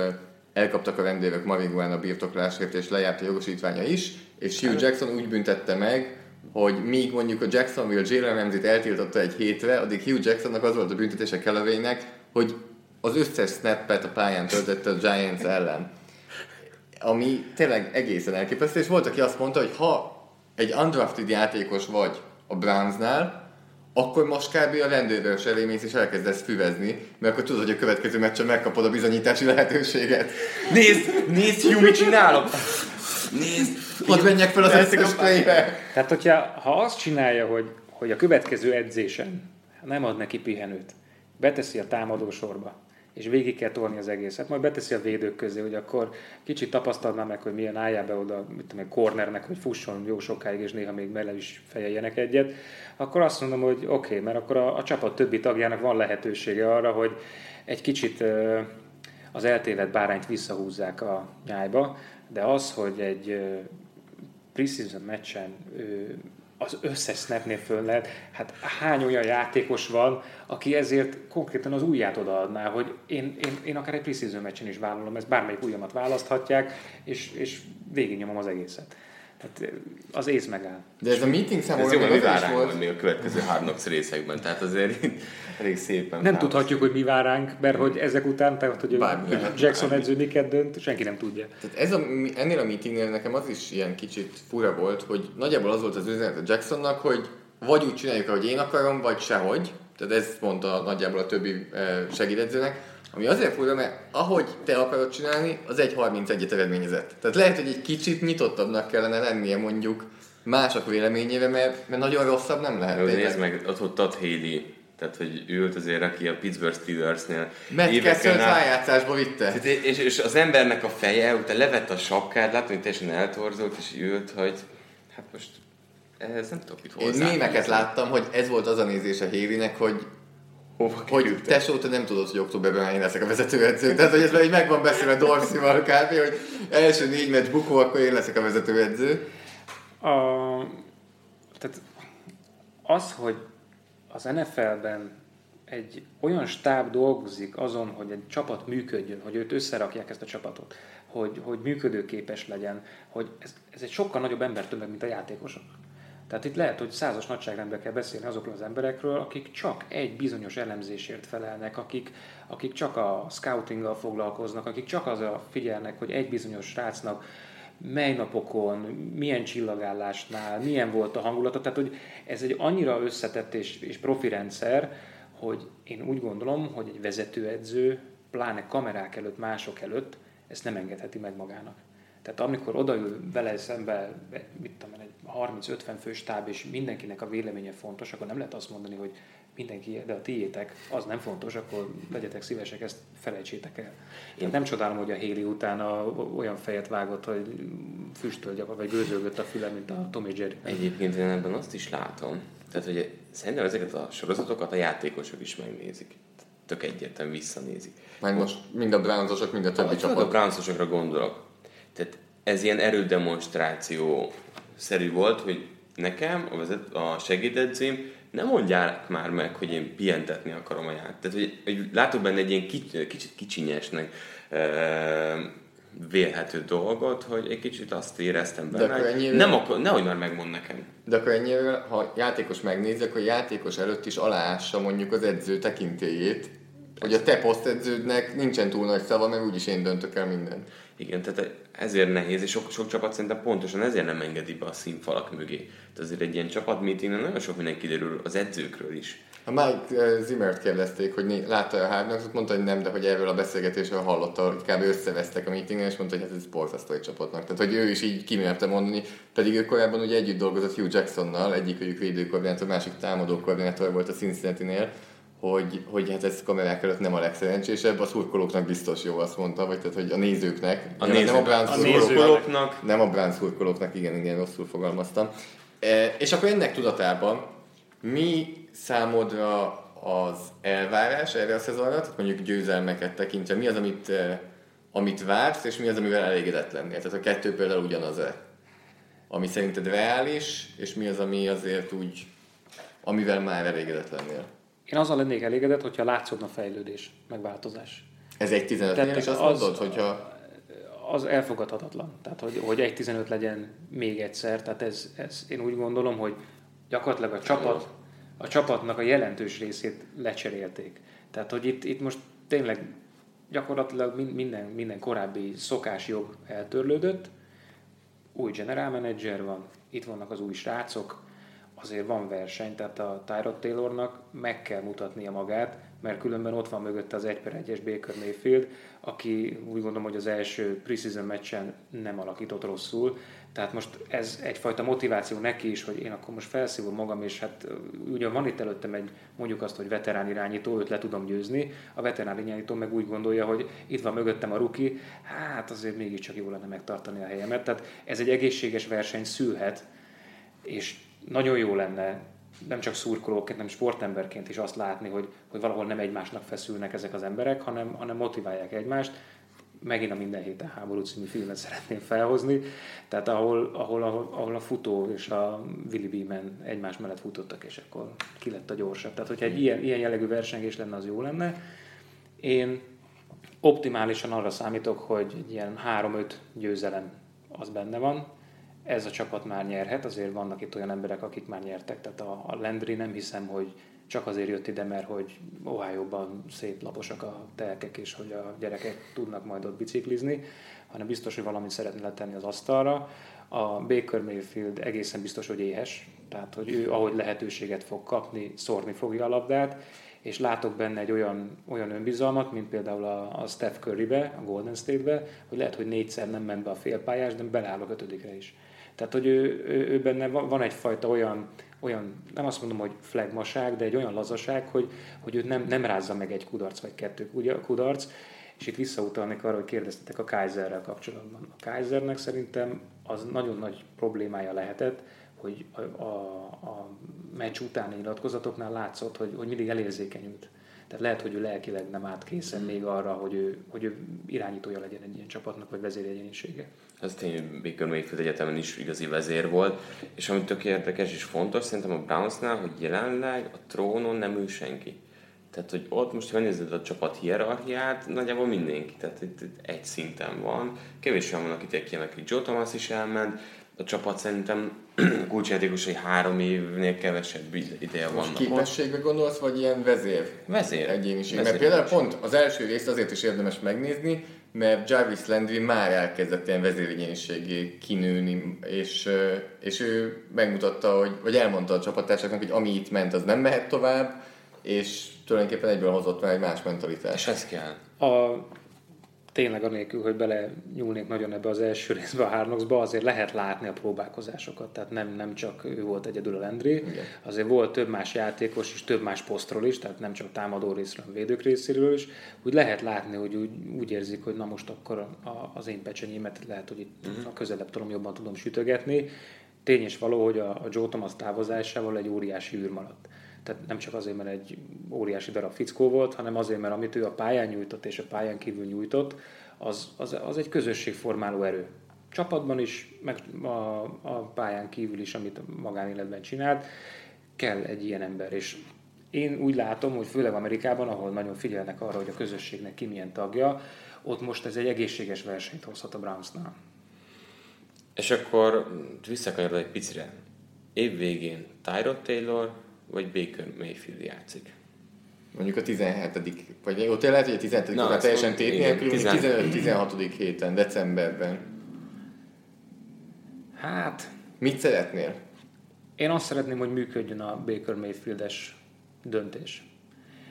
elkaptak a rendőrök marihuana birtoklásért, és lejárt a jogosítványa is, és Hugh Jackson úgy büntette meg, hogy míg mondjuk a Jacksonville Jalen Ramsey-t eltiltotta egy hétre, addig Hugh Jacksonnak az volt a büntetése Callaway-nek, hogy az összes snappet a pályán töltötte a Giants ellen. Ami tényleg egészen elképesztő, és volt, aki azt mondta, hogy ha egy undrafted játékos vagy a Brownsnál, akkor most kb. a rendőrös elé mész és elkezdesz füvezni, mert akkor tudod, hogy a következő meccsen megkapod a bizonyítási lehetőséget. Nézd, nézd, Hugh, mit csinálok! Nézd! Hadd menjek fel az összes playbe! Tehát, hogyha ha azt csinálja, hogy, hogy a következő edzésen nem ad neki pihenőt, beteszi a támadó sorba, és végig kell tolni az egészet, majd beteszi a védők közé, hogy akkor kicsit tapasztalná meg, hogy milyen álljál be oda, mit tudom, cornernek, hogy fusson jó sokáig, és néha még bele is fejeljenek egyet, akkor azt mondom, hogy oké, okay, mert akkor a, a csapat többi tagjának van lehetősége arra, hogy egy kicsit az eltévedt bárányt visszahúzzák a nyájba, de az, hogy egy preseason meccsen az összes snapnél föl lehet, hát hány olyan játékos van, aki ezért konkrétan az ujját odaadná, hogy én, én, én akár egy preseason meccsen is vállalom, ezt bármelyik ujjamat választhatják, és, és végignyomom az egészet. Tehát az ész megáll. De ez a meeting számomra ez jó, mi vár ránk volt még a következő Hard részekben, tehát azért elég szépen. Nem tudhatjuk, hogy mi vár ránk, mert hogy ezek után, tehát hogy bármi Jackson bármi. edző miket dönt, senki nem tudja. Tehát ez a, ennél a meetingnél nekem az is ilyen kicsit fura volt, hogy nagyjából az volt az üzenet a Jacksonnak, hogy vagy úgy csináljuk, ahogy én akarom, vagy sehogy. Tehát ez mondta nagyjából a többi eh, segédedzőnek ami azért fura, mert ahogy te akarod csinálni, az egy 31-et eredményezett. Tehát lehet, hogy egy kicsit nyitottabbnak kellene lennie mondjuk mások véleményére, mert, mert nagyon rosszabb nem lehet. Jó, nézd meg, ott ott Todd Haley, tehát hogy ült azért, aki a Pittsburgh Steelersnél Matt Kessel rájátszásba vitte. És, és, az embernek a feje, utána levette a sapkát, látom, hogy teljesen eltorzolt, és ült, hogy hát most ez nem tudok mit hozzá. Én mémeket láttam, hogy ez volt az a nézés a Hélinek, hogy Hova hogy tesó, te nem tudod, hogy októberben én leszek a vezetőedző. Tehát, hogy ez már így meg van beszélve Dorsival kb. hogy első négy meccs bukó, akkor én leszek a vezetőedző. A, tehát az, hogy az NFL-ben egy olyan stáb dolgozik azon, hogy egy csapat működjön, hogy őt összerakják ezt a csapatot, hogy, hogy működőképes legyen, hogy ez, ez egy sokkal nagyobb embertömeg, mint a játékosok. Tehát itt lehet, hogy százas nagyságrendben kell beszélni azokról az emberekről, akik csak egy bizonyos elemzésért felelnek, akik, akik csak a scoutinggal foglalkoznak, akik csak az a figyelnek, hogy egy bizonyos srácnak mely napokon, milyen csillagállásnál, milyen volt a hangulata. Tehát, hogy ez egy annyira összetett és, és profi rendszer, hogy én úgy gondolom, hogy egy vezetőedző, pláne kamerák előtt, mások előtt ezt nem engedheti meg magának. Tehát amikor odaül vele szembe, mit tudom, egy 30-50 fős táb, és mindenkinek a véleménye fontos, akkor nem lehet azt mondani, hogy mindenki, de a tiétek, az nem fontos, akkor legyetek szívesek, ezt felejtsétek el. Én nem csodálom, hogy a Héli utána olyan fejet vágott, hogy füstöl vagy gőzölgött a füle, mint a Tommy Jerry. Egyébként én ebben azt is látom, tehát hogy szerintem ezeket a sorozatokat a játékosok is megnézik. Tök egyértelműen visszanézik. Meg most mind a Brownsosok, mind a többi a, csapat. A Brownsosokra gondolok. Tehát ez ilyen erődemonstráció szerű volt, hogy nekem, a, vezet, a segédedzém, nem mondják már meg, hogy én pihentetni akarom a játékot. Tehát, hogy, hogy látok benne egy ilyen kicsit, kicsit kicsinyesnek e, vélhető dolgot, hogy egy kicsit azt éreztem benne, hogy ennyire... nem akar, nehogy már megmond nekem. De akkor ennyire, ha játékos megnézi, akkor játékos előtt is aláássa mondjuk az edző tekintélyét, hogy a te posztedződnek nincsen túl nagy szava, mert úgyis én döntök el mindent. Igen, tehát ezért nehéz, és sok, sok csapat szerintem pontosan ezért nem engedi be a színfalak mögé. Tehát azért egy ilyen csapatmeetingen nagyon sok minden kiderül az edzőkről is. A Mike eh, Zimmert kérdezték, hogy látta a hárnak, mondta, hogy nem, de hogy erről a beszélgetésről hallotta, hogy kb. összevesztek a meetingen, és mondta, hogy hát ez borzasztó egy csapatnak. Tehát, hogy ő is így kimerte mondani, pedig ő korábban ugye együtt dolgozott Hugh Jacksonnal, egyik őjük védőkoordinátor, másik támadó koordinátor volt a Cincinnati-nél, hogy, hogy hát ez kamerák előtt nem a legszerencsésebb, a szurkolóknak biztos jó, azt mondta, vagy tehát, hogy a nézőknek. A, néző, nem a, a szurkolóknak. Nem a Browns szurkolóknak, igen, igen, rosszul fogalmaztam. E, és akkor ennek tudatában mi számodra az elvárás erre a szezonra, tehát mondjuk győzelmeket tekintve, mi az, amit, e, amit vársz, és mi az, amivel elégedett lennél? Tehát a kettő például ugyanaz-e? ami szerinted reális, és mi az, ami azért úgy, amivel már elégedett lennél? Én azzal lennék elégedett, hogyha látszódna fejlődés, megváltozás. Ez egy 15 Tehát is azt az- mondod, hogyha az elfogadhatatlan. Tehát, hogy, hogy 1.15 legyen még egyszer. Tehát ez, ez, én úgy gondolom, hogy gyakorlatilag a csapat, a csapatnak a jelentős részét lecserélték. Tehát, hogy itt, itt most tényleg gyakorlatilag min- minden, minden korábbi szokásjog eltörlődött, új general manager van, itt vannak az új srácok, azért van verseny, tehát a Tyrod Taylornak meg kell mutatnia magát, mert különben ott van mögötte az 1 per 1-es Baker Mayfield, aki úgy gondolom, hogy az első preseason meccsen nem alakított rosszul, tehát most ez egyfajta motiváció neki is, hogy én akkor most felszívom magam, és hát ugyan van itt előttem egy, mondjuk azt, hogy veterán irányító, őt le tudom győzni, a veterán irányító meg úgy gondolja, hogy itt van mögöttem a ruki, hát azért mégiscsak jó lenne megtartani a helyemet. Tehát ez egy egészséges verseny szülhet, és nagyon jó lenne nem csak szurkolóként, hanem sportemberként is azt látni, hogy, hogy valahol nem egymásnak feszülnek ezek az emberek, hanem, hanem motiválják egymást. Megint a Minden héten háború című filmet szeretném felhozni, tehát ahol, ahol, ahol, ahol a futó és a Willy Beeman egymás mellett futottak, és akkor ki lett a gyorsabb. Tehát, hogyha egy ilyen, ilyen jellegű versengés lenne, az jó lenne. Én optimálisan arra számítok, hogy egy ilyen 3-5 győzelem az benne van. Ez a csapat már nyerhet, azért vannak itt olyan emberek, akik már nyertek, tehát a, a Landry nem hiszem, hogy csak azért jött ide, mert hogy Ohio-ban szép laposak a telkek, és hogy a gyerekek tudnak majd ott biciklizni, hanem biztos, hogy valamit szeretne letenni az asztalra. A Baker Mayfield egészen biztos, hogy éhes, tehát hogy ő ahogy lehetőséget fog kapni, szórni fogja a labdát, és látok benne egy olyan, olyan önbizalmat, mint például a, a Steph Currybe, a Golden State-be, hogy lehet, hogy négyszer nem ment be a félpályás, de beláll a ötödikre is. Tehát, hogy ő, ő, ő benne van, egyfajta olyan, olyan, nem azt mondom, hogy flagmaság, de egy olyan lazaság, hogy, hogy őt nem, nem rázza meg egy kudarc vagy kettő ugye, kudarc, és itt visszautalnék arra, hogy kérdeztetek a Kaiserrel kapcsolatban. A Kaisernek szerintem az nagyon nagy problémája lehetett, hogy a, a, a meccs utáni nyilatkozatoknál látszott, hogy, hogy mindig elérzékenyült. Tehát lehet, hogy ő lelkileg nem állt készen még arra, hogy ő, hogy ő irányítója legyen egy ilyen csapatnak, vagy vezéregyénisége. Ez tény, Baker Mayfield egyetemen is igazi vezér volt, és ami tök érdekes és fontos szerintem a Brownsnál, hogy jelenleg a trónon nem ül senki. Tehát, hogy ott most, ha megnézed a csapat hierarchiát, nagyjából mindenki, tehát itt, itt egy szinten van. Kevés olyan van, akit kiemelek, hogy Joe Thomas is elment, a csapat szerintem kulcsjátékosai három évnél kevesebb ideje Most vannak ott. képességbe gondolsz, vagy ilyen vezér? Vezér. Egyéniség. Vezér. Mert például pont az első részt azért is érdemes megnézni, mert Jarvis Landry már elkezdett ilyen vezéregyéniségé kinőni, és, és ő megmutatta, hogy, vagy elmondta a csapattársaknak, hogy ami itt ment, az nem mehet tovább, és tulajdonképpen egyből hozott már egy más És mentalitást. ez kell. A, tényleg anélkül, hogy bele nyúlnék nagyon ebbe az első részbe a Hárnoxba, azért lehet látni a próbálkozásokat, tehát nem, nem csak ő volt egyedül a Landry, azért volt több más játékos is, több más posztról is, tehát nem csak támadó részről, hanem védők részéről is, úgy lehet látni, hogy úgy, úgy érzik, hogy na most akkor a, az én pecsenyémet lehet, hogy itt a közelebb tudom, jobban tudom sütögetni. Tény és való, hogy a, a Joe Thomas távozásával egy óriási űr maradt. Tehát nem csak azért, mert egy óriási darab fickó volt, hanem azért, mert amit ő a pályán nyújtott és a pályán kívül nyújtott, az, az, az egy közösségformáló erő. Csapatban is, meg a, a pályán kívül is, amit magánéletben csinált, kell egy ilyen ember. És én úgy látom, hogy főleg Amerikában, ahol nagyon figyelnek arra, hogy a közösségnek ki milyen tagja, ott most ez egy egészséges versenyt hozhat a Brownsnál. És akkor visszakanyarodva egy picire. Év végén Tyrod Taylor vagy Baker Mayfield játszik. Mondjuk a 17 vagy ott lehet, hogy a 17 Na, teljesen tét nélkül, tizen- 15-16 héten, decemberben. Hát, Mit szeretnél? Én azt szeretném, hogy működjön a Baker Mayfieldes döntés.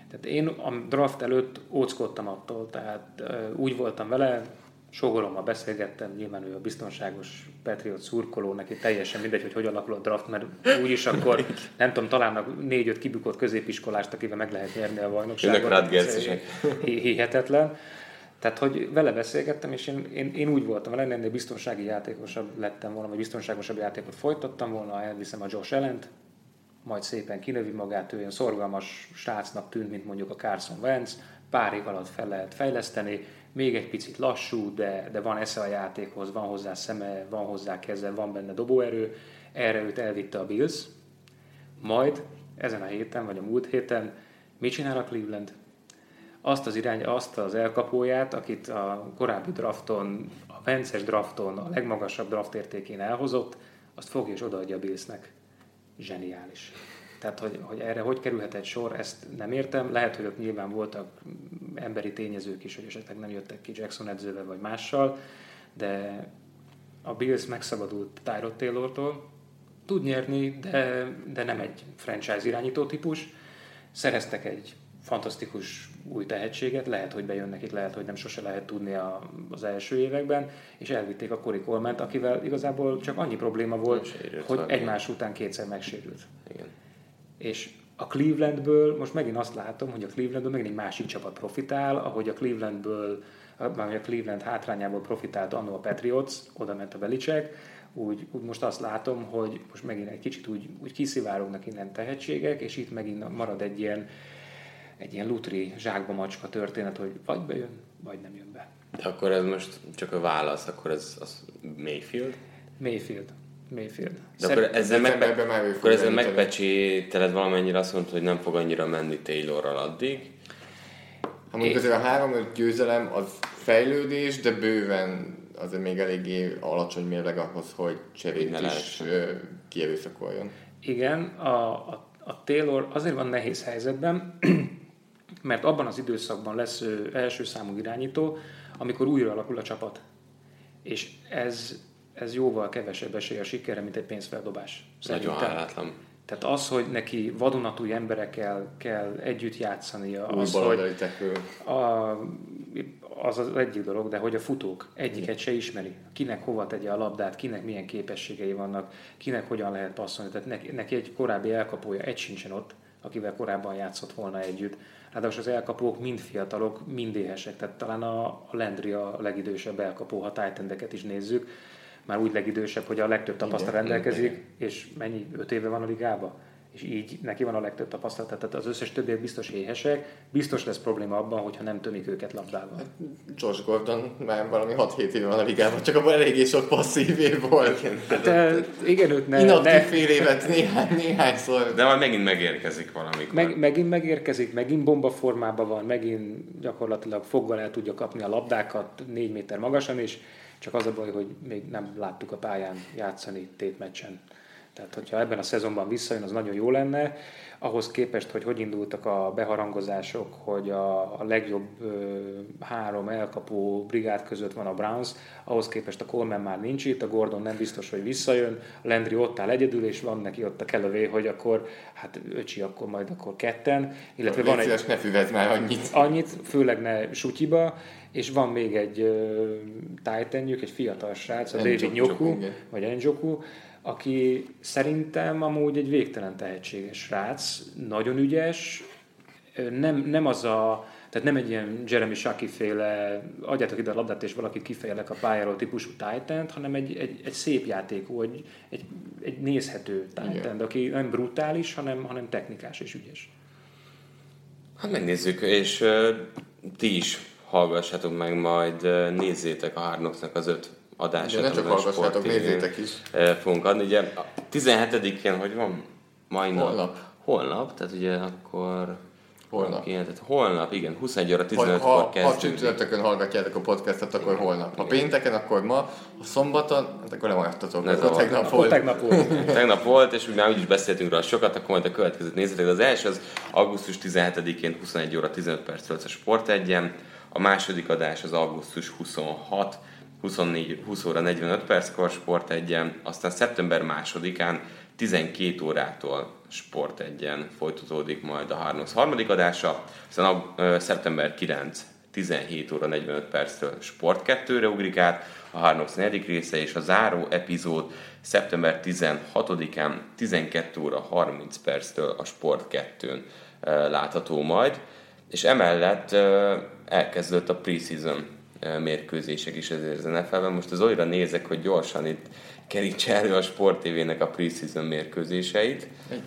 Tehát én a draft előtt óckodtam attól, tehát úgy voltam vele, sogorommal beszélgettem, nyilván ő a biztonságos Patriot szurkoló, neki teljesen mindegy, hogy hogy alakul a draft, mert úgyis akkor, nem tudom, talán négy-öt kibukott középiskolást, akivel meg lehet nyerni a bajnokságot. Hi- Hihetetlen. Tehát, hogy vele beszélgettem, és én, én, én úgy voltam vele, ennél biztonsági játékosabb lettem volna, vagy biztonságosabb játékot folytattam volna, elviszem a Josh allen majd szépen kinövi magát, ő olyan szorgalmas srácnak tűnt, mint mondjuk a Carson Wentz, pár év alatt fel lehet fejleszteni, még egy picit lassú, de, de van esze a játékhoz, van hozzá szeme, van hozzá keze, van benne dobóerő, erre őt elvitte a Bills, majd ezen a héten, vagy a múlt héten mit csinál a Cleveland? Azt az irány, azt az elkapóját, akit a korábbi drafton, a Vences drafton, a legmagasabb draft értékén elhozott, azt fogja és odaadja a Billsnek. Zseniális. Tehát, hogy, hogy erre hogy kerülhetett sor, ezt nem értem. Lehet, hogy ott nyilván voltak emberi tényezők is, hogy esetleg nem jöttek ki Jackson edzővel vagy mással, de a Bills megszabadult Tyrod Taylortól, tud nyerni, de, de nem egy franchise irányító típus. Szereztek egy fantasztikus új tehetséget, lehet, hogy bejön nekik, lehet, hogy nem sose lehet tudni a, az első években, és elvitték a Cory coleman akivel igazából csak annyi probléma volt, hogy egymás után kétszer megsérült. Igen. És a Clevelandből, most megint azt látom, hogy a Clevelandből megint egy másik csapat profitál, ahogy a Clevelandből, ahogy a Cleveland hátrányából profitált annó a Patriots, oda ment a Belicek, úgy, úgy most azt látom, hogy most megint egy kicsit úgy, úgy kiszivárognak innen tehetségek, és itt megint marad egy ilyen, egy ilyen lutri zsákba macska történet, hogy vagy bejön, vagy nem jön be. De akkor ez most csak a válasz, akkor ez az Mayfield? Mayfield. Mayfield. De akkor ezzel, megbe- akkor ezzel megpecsételed valamennyire azt mondta, hogy nem fog annyira menni Taylorral addig. Ha mondjuk azért a három győzelem az fejlődés, de bőven azért még eléggé alacsony mérleg ahhoz, hogy cserét is kierőszakoljon. Igen, a, a, a Taylor azért van nehéz helyzetben, mert abban az időszakban lesz ő első számú irányító, amikor újra alakul a csapat. És ez, ez jóval kevesebb esély a sikerre, mint egy pénzfeldobás. Nagyon hálátlan. Tehát az, hogy neki vadonatúj emberekkel kell együtt játszania, az, hogy a, az az egyik dolog, de hogy a futók egyiket se ismeri. Kinek hova tegye a labdát, kinek milyen képességei vannak, kinek hogyan lehet passzolni. Tehát neki, neki egy korábbi elkapója, egy sincsen ott, akivel korábban játszott volna együtt. Ráadásul az elkapók mind fiatalok, mind éhesek. Tehát talán a, Landry a legidősebb elkapó, ha tight is nézzük. Már úgy legidősebb, hogy a legtöbb tapasztalat rendelkezik, és mennyi, öt éve van a ligában és így neki van a legtöbb tapasztalat, tehát az összes többiek biztos éhesek, biztos lesz probléma abban, hogyha nem tömik őket labdával. Hát, Josh Gordon már valami 6-7 éve van a ligában, csak abban eléggé sok passzív év volt. Igen, hát, hát igen őt ne... Inaktív ne... fél évet néhány, néhányszor. De majd megint megérkezik valamikor. Meg, megint megérkezik, megint bomba formában van, megint gyakorlatilag foggal el tudja kapni a labdákat négy méter magasan, és csak az a baj, hogy még nem láttuk a pályán játszani tétmeccsen. Tehát, hogyha ebben a szezonban visszajön, az nagyon jó lenne. Ahhoz képest, hogy hogy indultak a beharangozások, hogy a, a legjobb ö, három elkapó brigád között van a Browns, ahhoz képest a Coleman már nincs itt, a Gordon nem biztos, hogy visszajön, a Landry ott áll egyedül, és van neki ott a Kellevé, hogy akkor, hát öcsi, akkor majd akkor ketten. Illetve van egy... ne füvez már annyit. Annyit, főleg ne sutyiba, és van még egy titanjük, egy fiatal srác, a David Nyoku, vagy Njoku, aki szerintem amúgy egy végtelen tehetséges srác, nagyon ügyes, nem, nem az a, tehát nem egy ilyen Jeremy Shaki féle, adjátok ide a labdát és valakit kifejlek a pályáról típusú titan hanem egy, egy, egy szép játékú, egy, egy, egy nézhető titan aki nem brutális, hanem, hanem technikás és ügyes. Hát megnézzük, és uh, ti is hallgassátok meg, majd nézzétek a Hárnoknak az öt adását. De ne csak hallgassátok, nézzétek is. Fogunk adni. Ugye 17-én, hogy van? Majdnem. Holnap. Holnap, tehát ugye akkor... Holnap. Igen, tehát holnap, igen, 21 óra 15-kor kezdünk. Ha csütörtökön hallgatjátok a podcastet, akkor holnap. Ha pénteken, akkor ma. Ha szombaton, hát akkor lemaradtatok. Ne akkor tegnap volt. Tegnap volt. tegnap volt, és már úgyis beszéltünk róla sokat, akkor majd a következőt nézzétek. Az első az augusztus 17-én 21 óra 15 perc a Sport 1 A második adás az augusztus 26 24, 20 óra 45 perckor Sport egyen, aztán szeptember másodikán 12 órától Sport egyen folytatódik majd a Harnox harmadik adása, aztán a, szeptember 9 17 óra 45 perctől Sport 2-re ugrik át, a Harnox negyedik része, és a záró epizód szeptember 16-án 12 óra 30 perctől a Sport 2-n látható majd, és emellett elkezdődött a preseason mérkőzések is ezért az NFL-ben. Most az olyanra nézek, hogy gyorsan itt kerítse elő a Sport TV-nek a preseason mérkőzéseit. Egy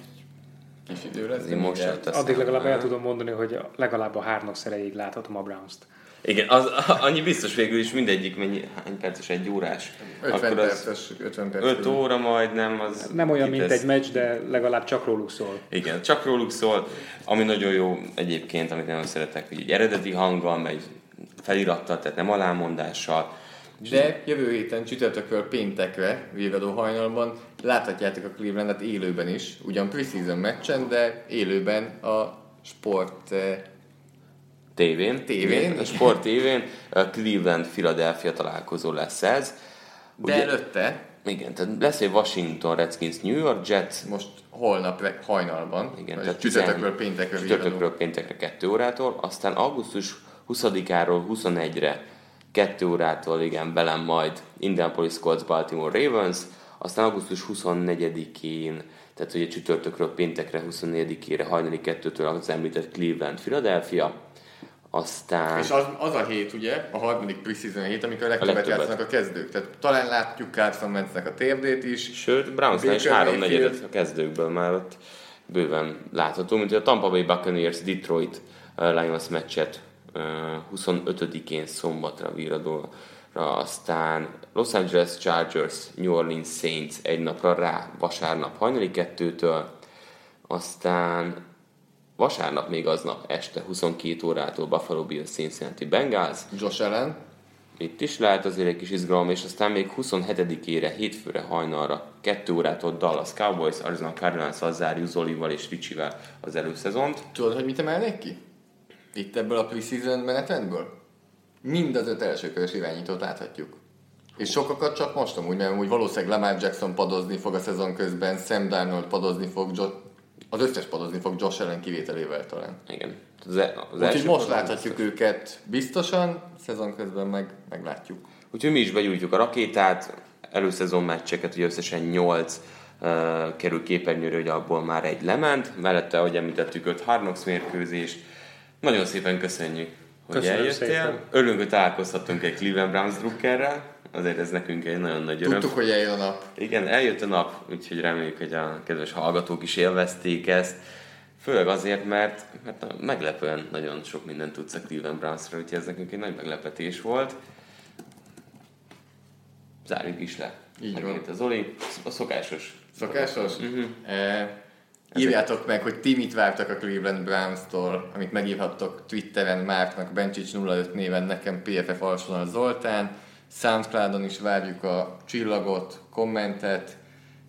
kis idő lesz. Most Addig legalább el tudom mondani, hogy legalább a hárnak szereig láthatom a Browns-t. Igen, az, annyi biztos végül is mindegyik, mennyi, hány perces, egy órás. 50 perces, 50 perc. 5 óra majdnem, az... Nem olyan, mint kitesz- egy meccs, de legalább csak róluk szól. Igen, csak róluk szól, ami nagyon jó egyébként, amit nagyon szeretek, hogy egy eredeti hanggal, megy felirattal, tehát nem alámondással. De jövő héten csütörtökről péntekre, végadó hajnalban láthatjátok a Clevelandet élőben is, ugyan preseason meccsen, de élőben a sport eh, Tévén. Tévén. A sport tévén. A Cleveland-Philadelphia találkozó lesz ez. de előtte, Igen, tehát lesz egy Washington Redskins New York Jets, most holnap hajnalban, Igen, tehát csütörtökről 10 péntekre Csütörtökről péntekre 2 órától, aztán augusztus 20-áról 21-re 2 órától, igen, velem majd Indianapolis Colts Baltimore Ravens, aztán augusztus 24-én, tehát ugye csütörtökről péntekre 24-ére hajnali 2-től az említett Cleveland Philadelphia, aztán... És az, az a hét, ugye, a harmadik preseason hét, amikor a legtöbbet, legtöbbet. játszanak a kezdők. Tehát talán látjuk Carson Wentznek a térdét is. Sőt, Brownsnál is három negyedet a kezdőkből már ott bőven látható, mint a Tampa Bay Buccaneers Detroit uh, Lions meccset uh, 25-én szombatra viradóra, aztán Los Angeles Chargers New Orleans Saints egy napra rá vasárnap hajnali kettőtől, aztán vasárnap még aznap este 22 órától Buffalo Bills Cincinnati Bengals, Josh Allen, itt is lehet azért egy kis izgalom, és aztán még 27-ére, hétfőre hajnalra, 2 órától Dallas Cowboys, Arizona Cardinals zárjuk Zolival és Ricsivel az előszezont. tudod, hogy mit emelnék ki? Itt ebből a preseason menetrendből? Mind az öt elsőkörös irányítót láthatjuk. És sokakat csak most amúgy, mert úgy valószínűleg Lamar Jackson padozni fog a szezon közben, Sam Darnold padozni fog, az összes padozni fog Josh Allen kivételével talán. Igen. Az, e- az Úgyhogy most láthatjuk őket biztosan, szezon közben meg meglátjuk. Úgyhogy mi is begyújtjuk a rakétát, előszezon meccseket, ugye összesen 8 uh, kerül képernyőre, hogy abból már egy lement, mellette, ahogy említettük, 5 Hard Knocks mérkőzés. Nagyon szépen köszönjük, hogy Köszönöm eljöttél. szépen. Örülünk, hogy találkozhattunk egy Cleveland Browns drukkerrel, azért ez nekünk egy nagyon nagy öröm. Tudtuk, hogy eljön a nap. Igen, eljött a nap, úgyhogy reméljük, hogy a kedves hallgatók is élvezték ezt. Főleg azért, mert, mert meglepően nagyon sok mindent tudsz a Cleveland Brownsra, úgyhogy ez nekünk egy nagy meglepetés volt. Zárjuk is le. Így van. Az Oli, a szokásos. Szokásos? Uh-huh. E, írjátok meg, hogy ti mit vártak a Cleveland Browns-tól, amit megírhattok Twitteren Márknak, Bencsics 05 néven, nekem PFF Alsonal Zoltán. Soundcloudon is várjuk a csillagot, kommentet.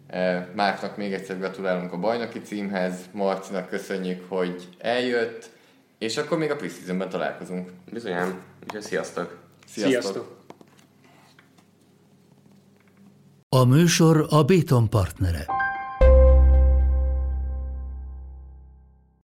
E, Márknak még egyszer gratulálunk a bajnoki címhez, Marcinak köszönjük, hogy eljött, és akkor még a preseasonben találkozunk. Bizonyán, úgyhogy sziasztok! Sziasztok! Sziasztok! A műsor a Béton partnere.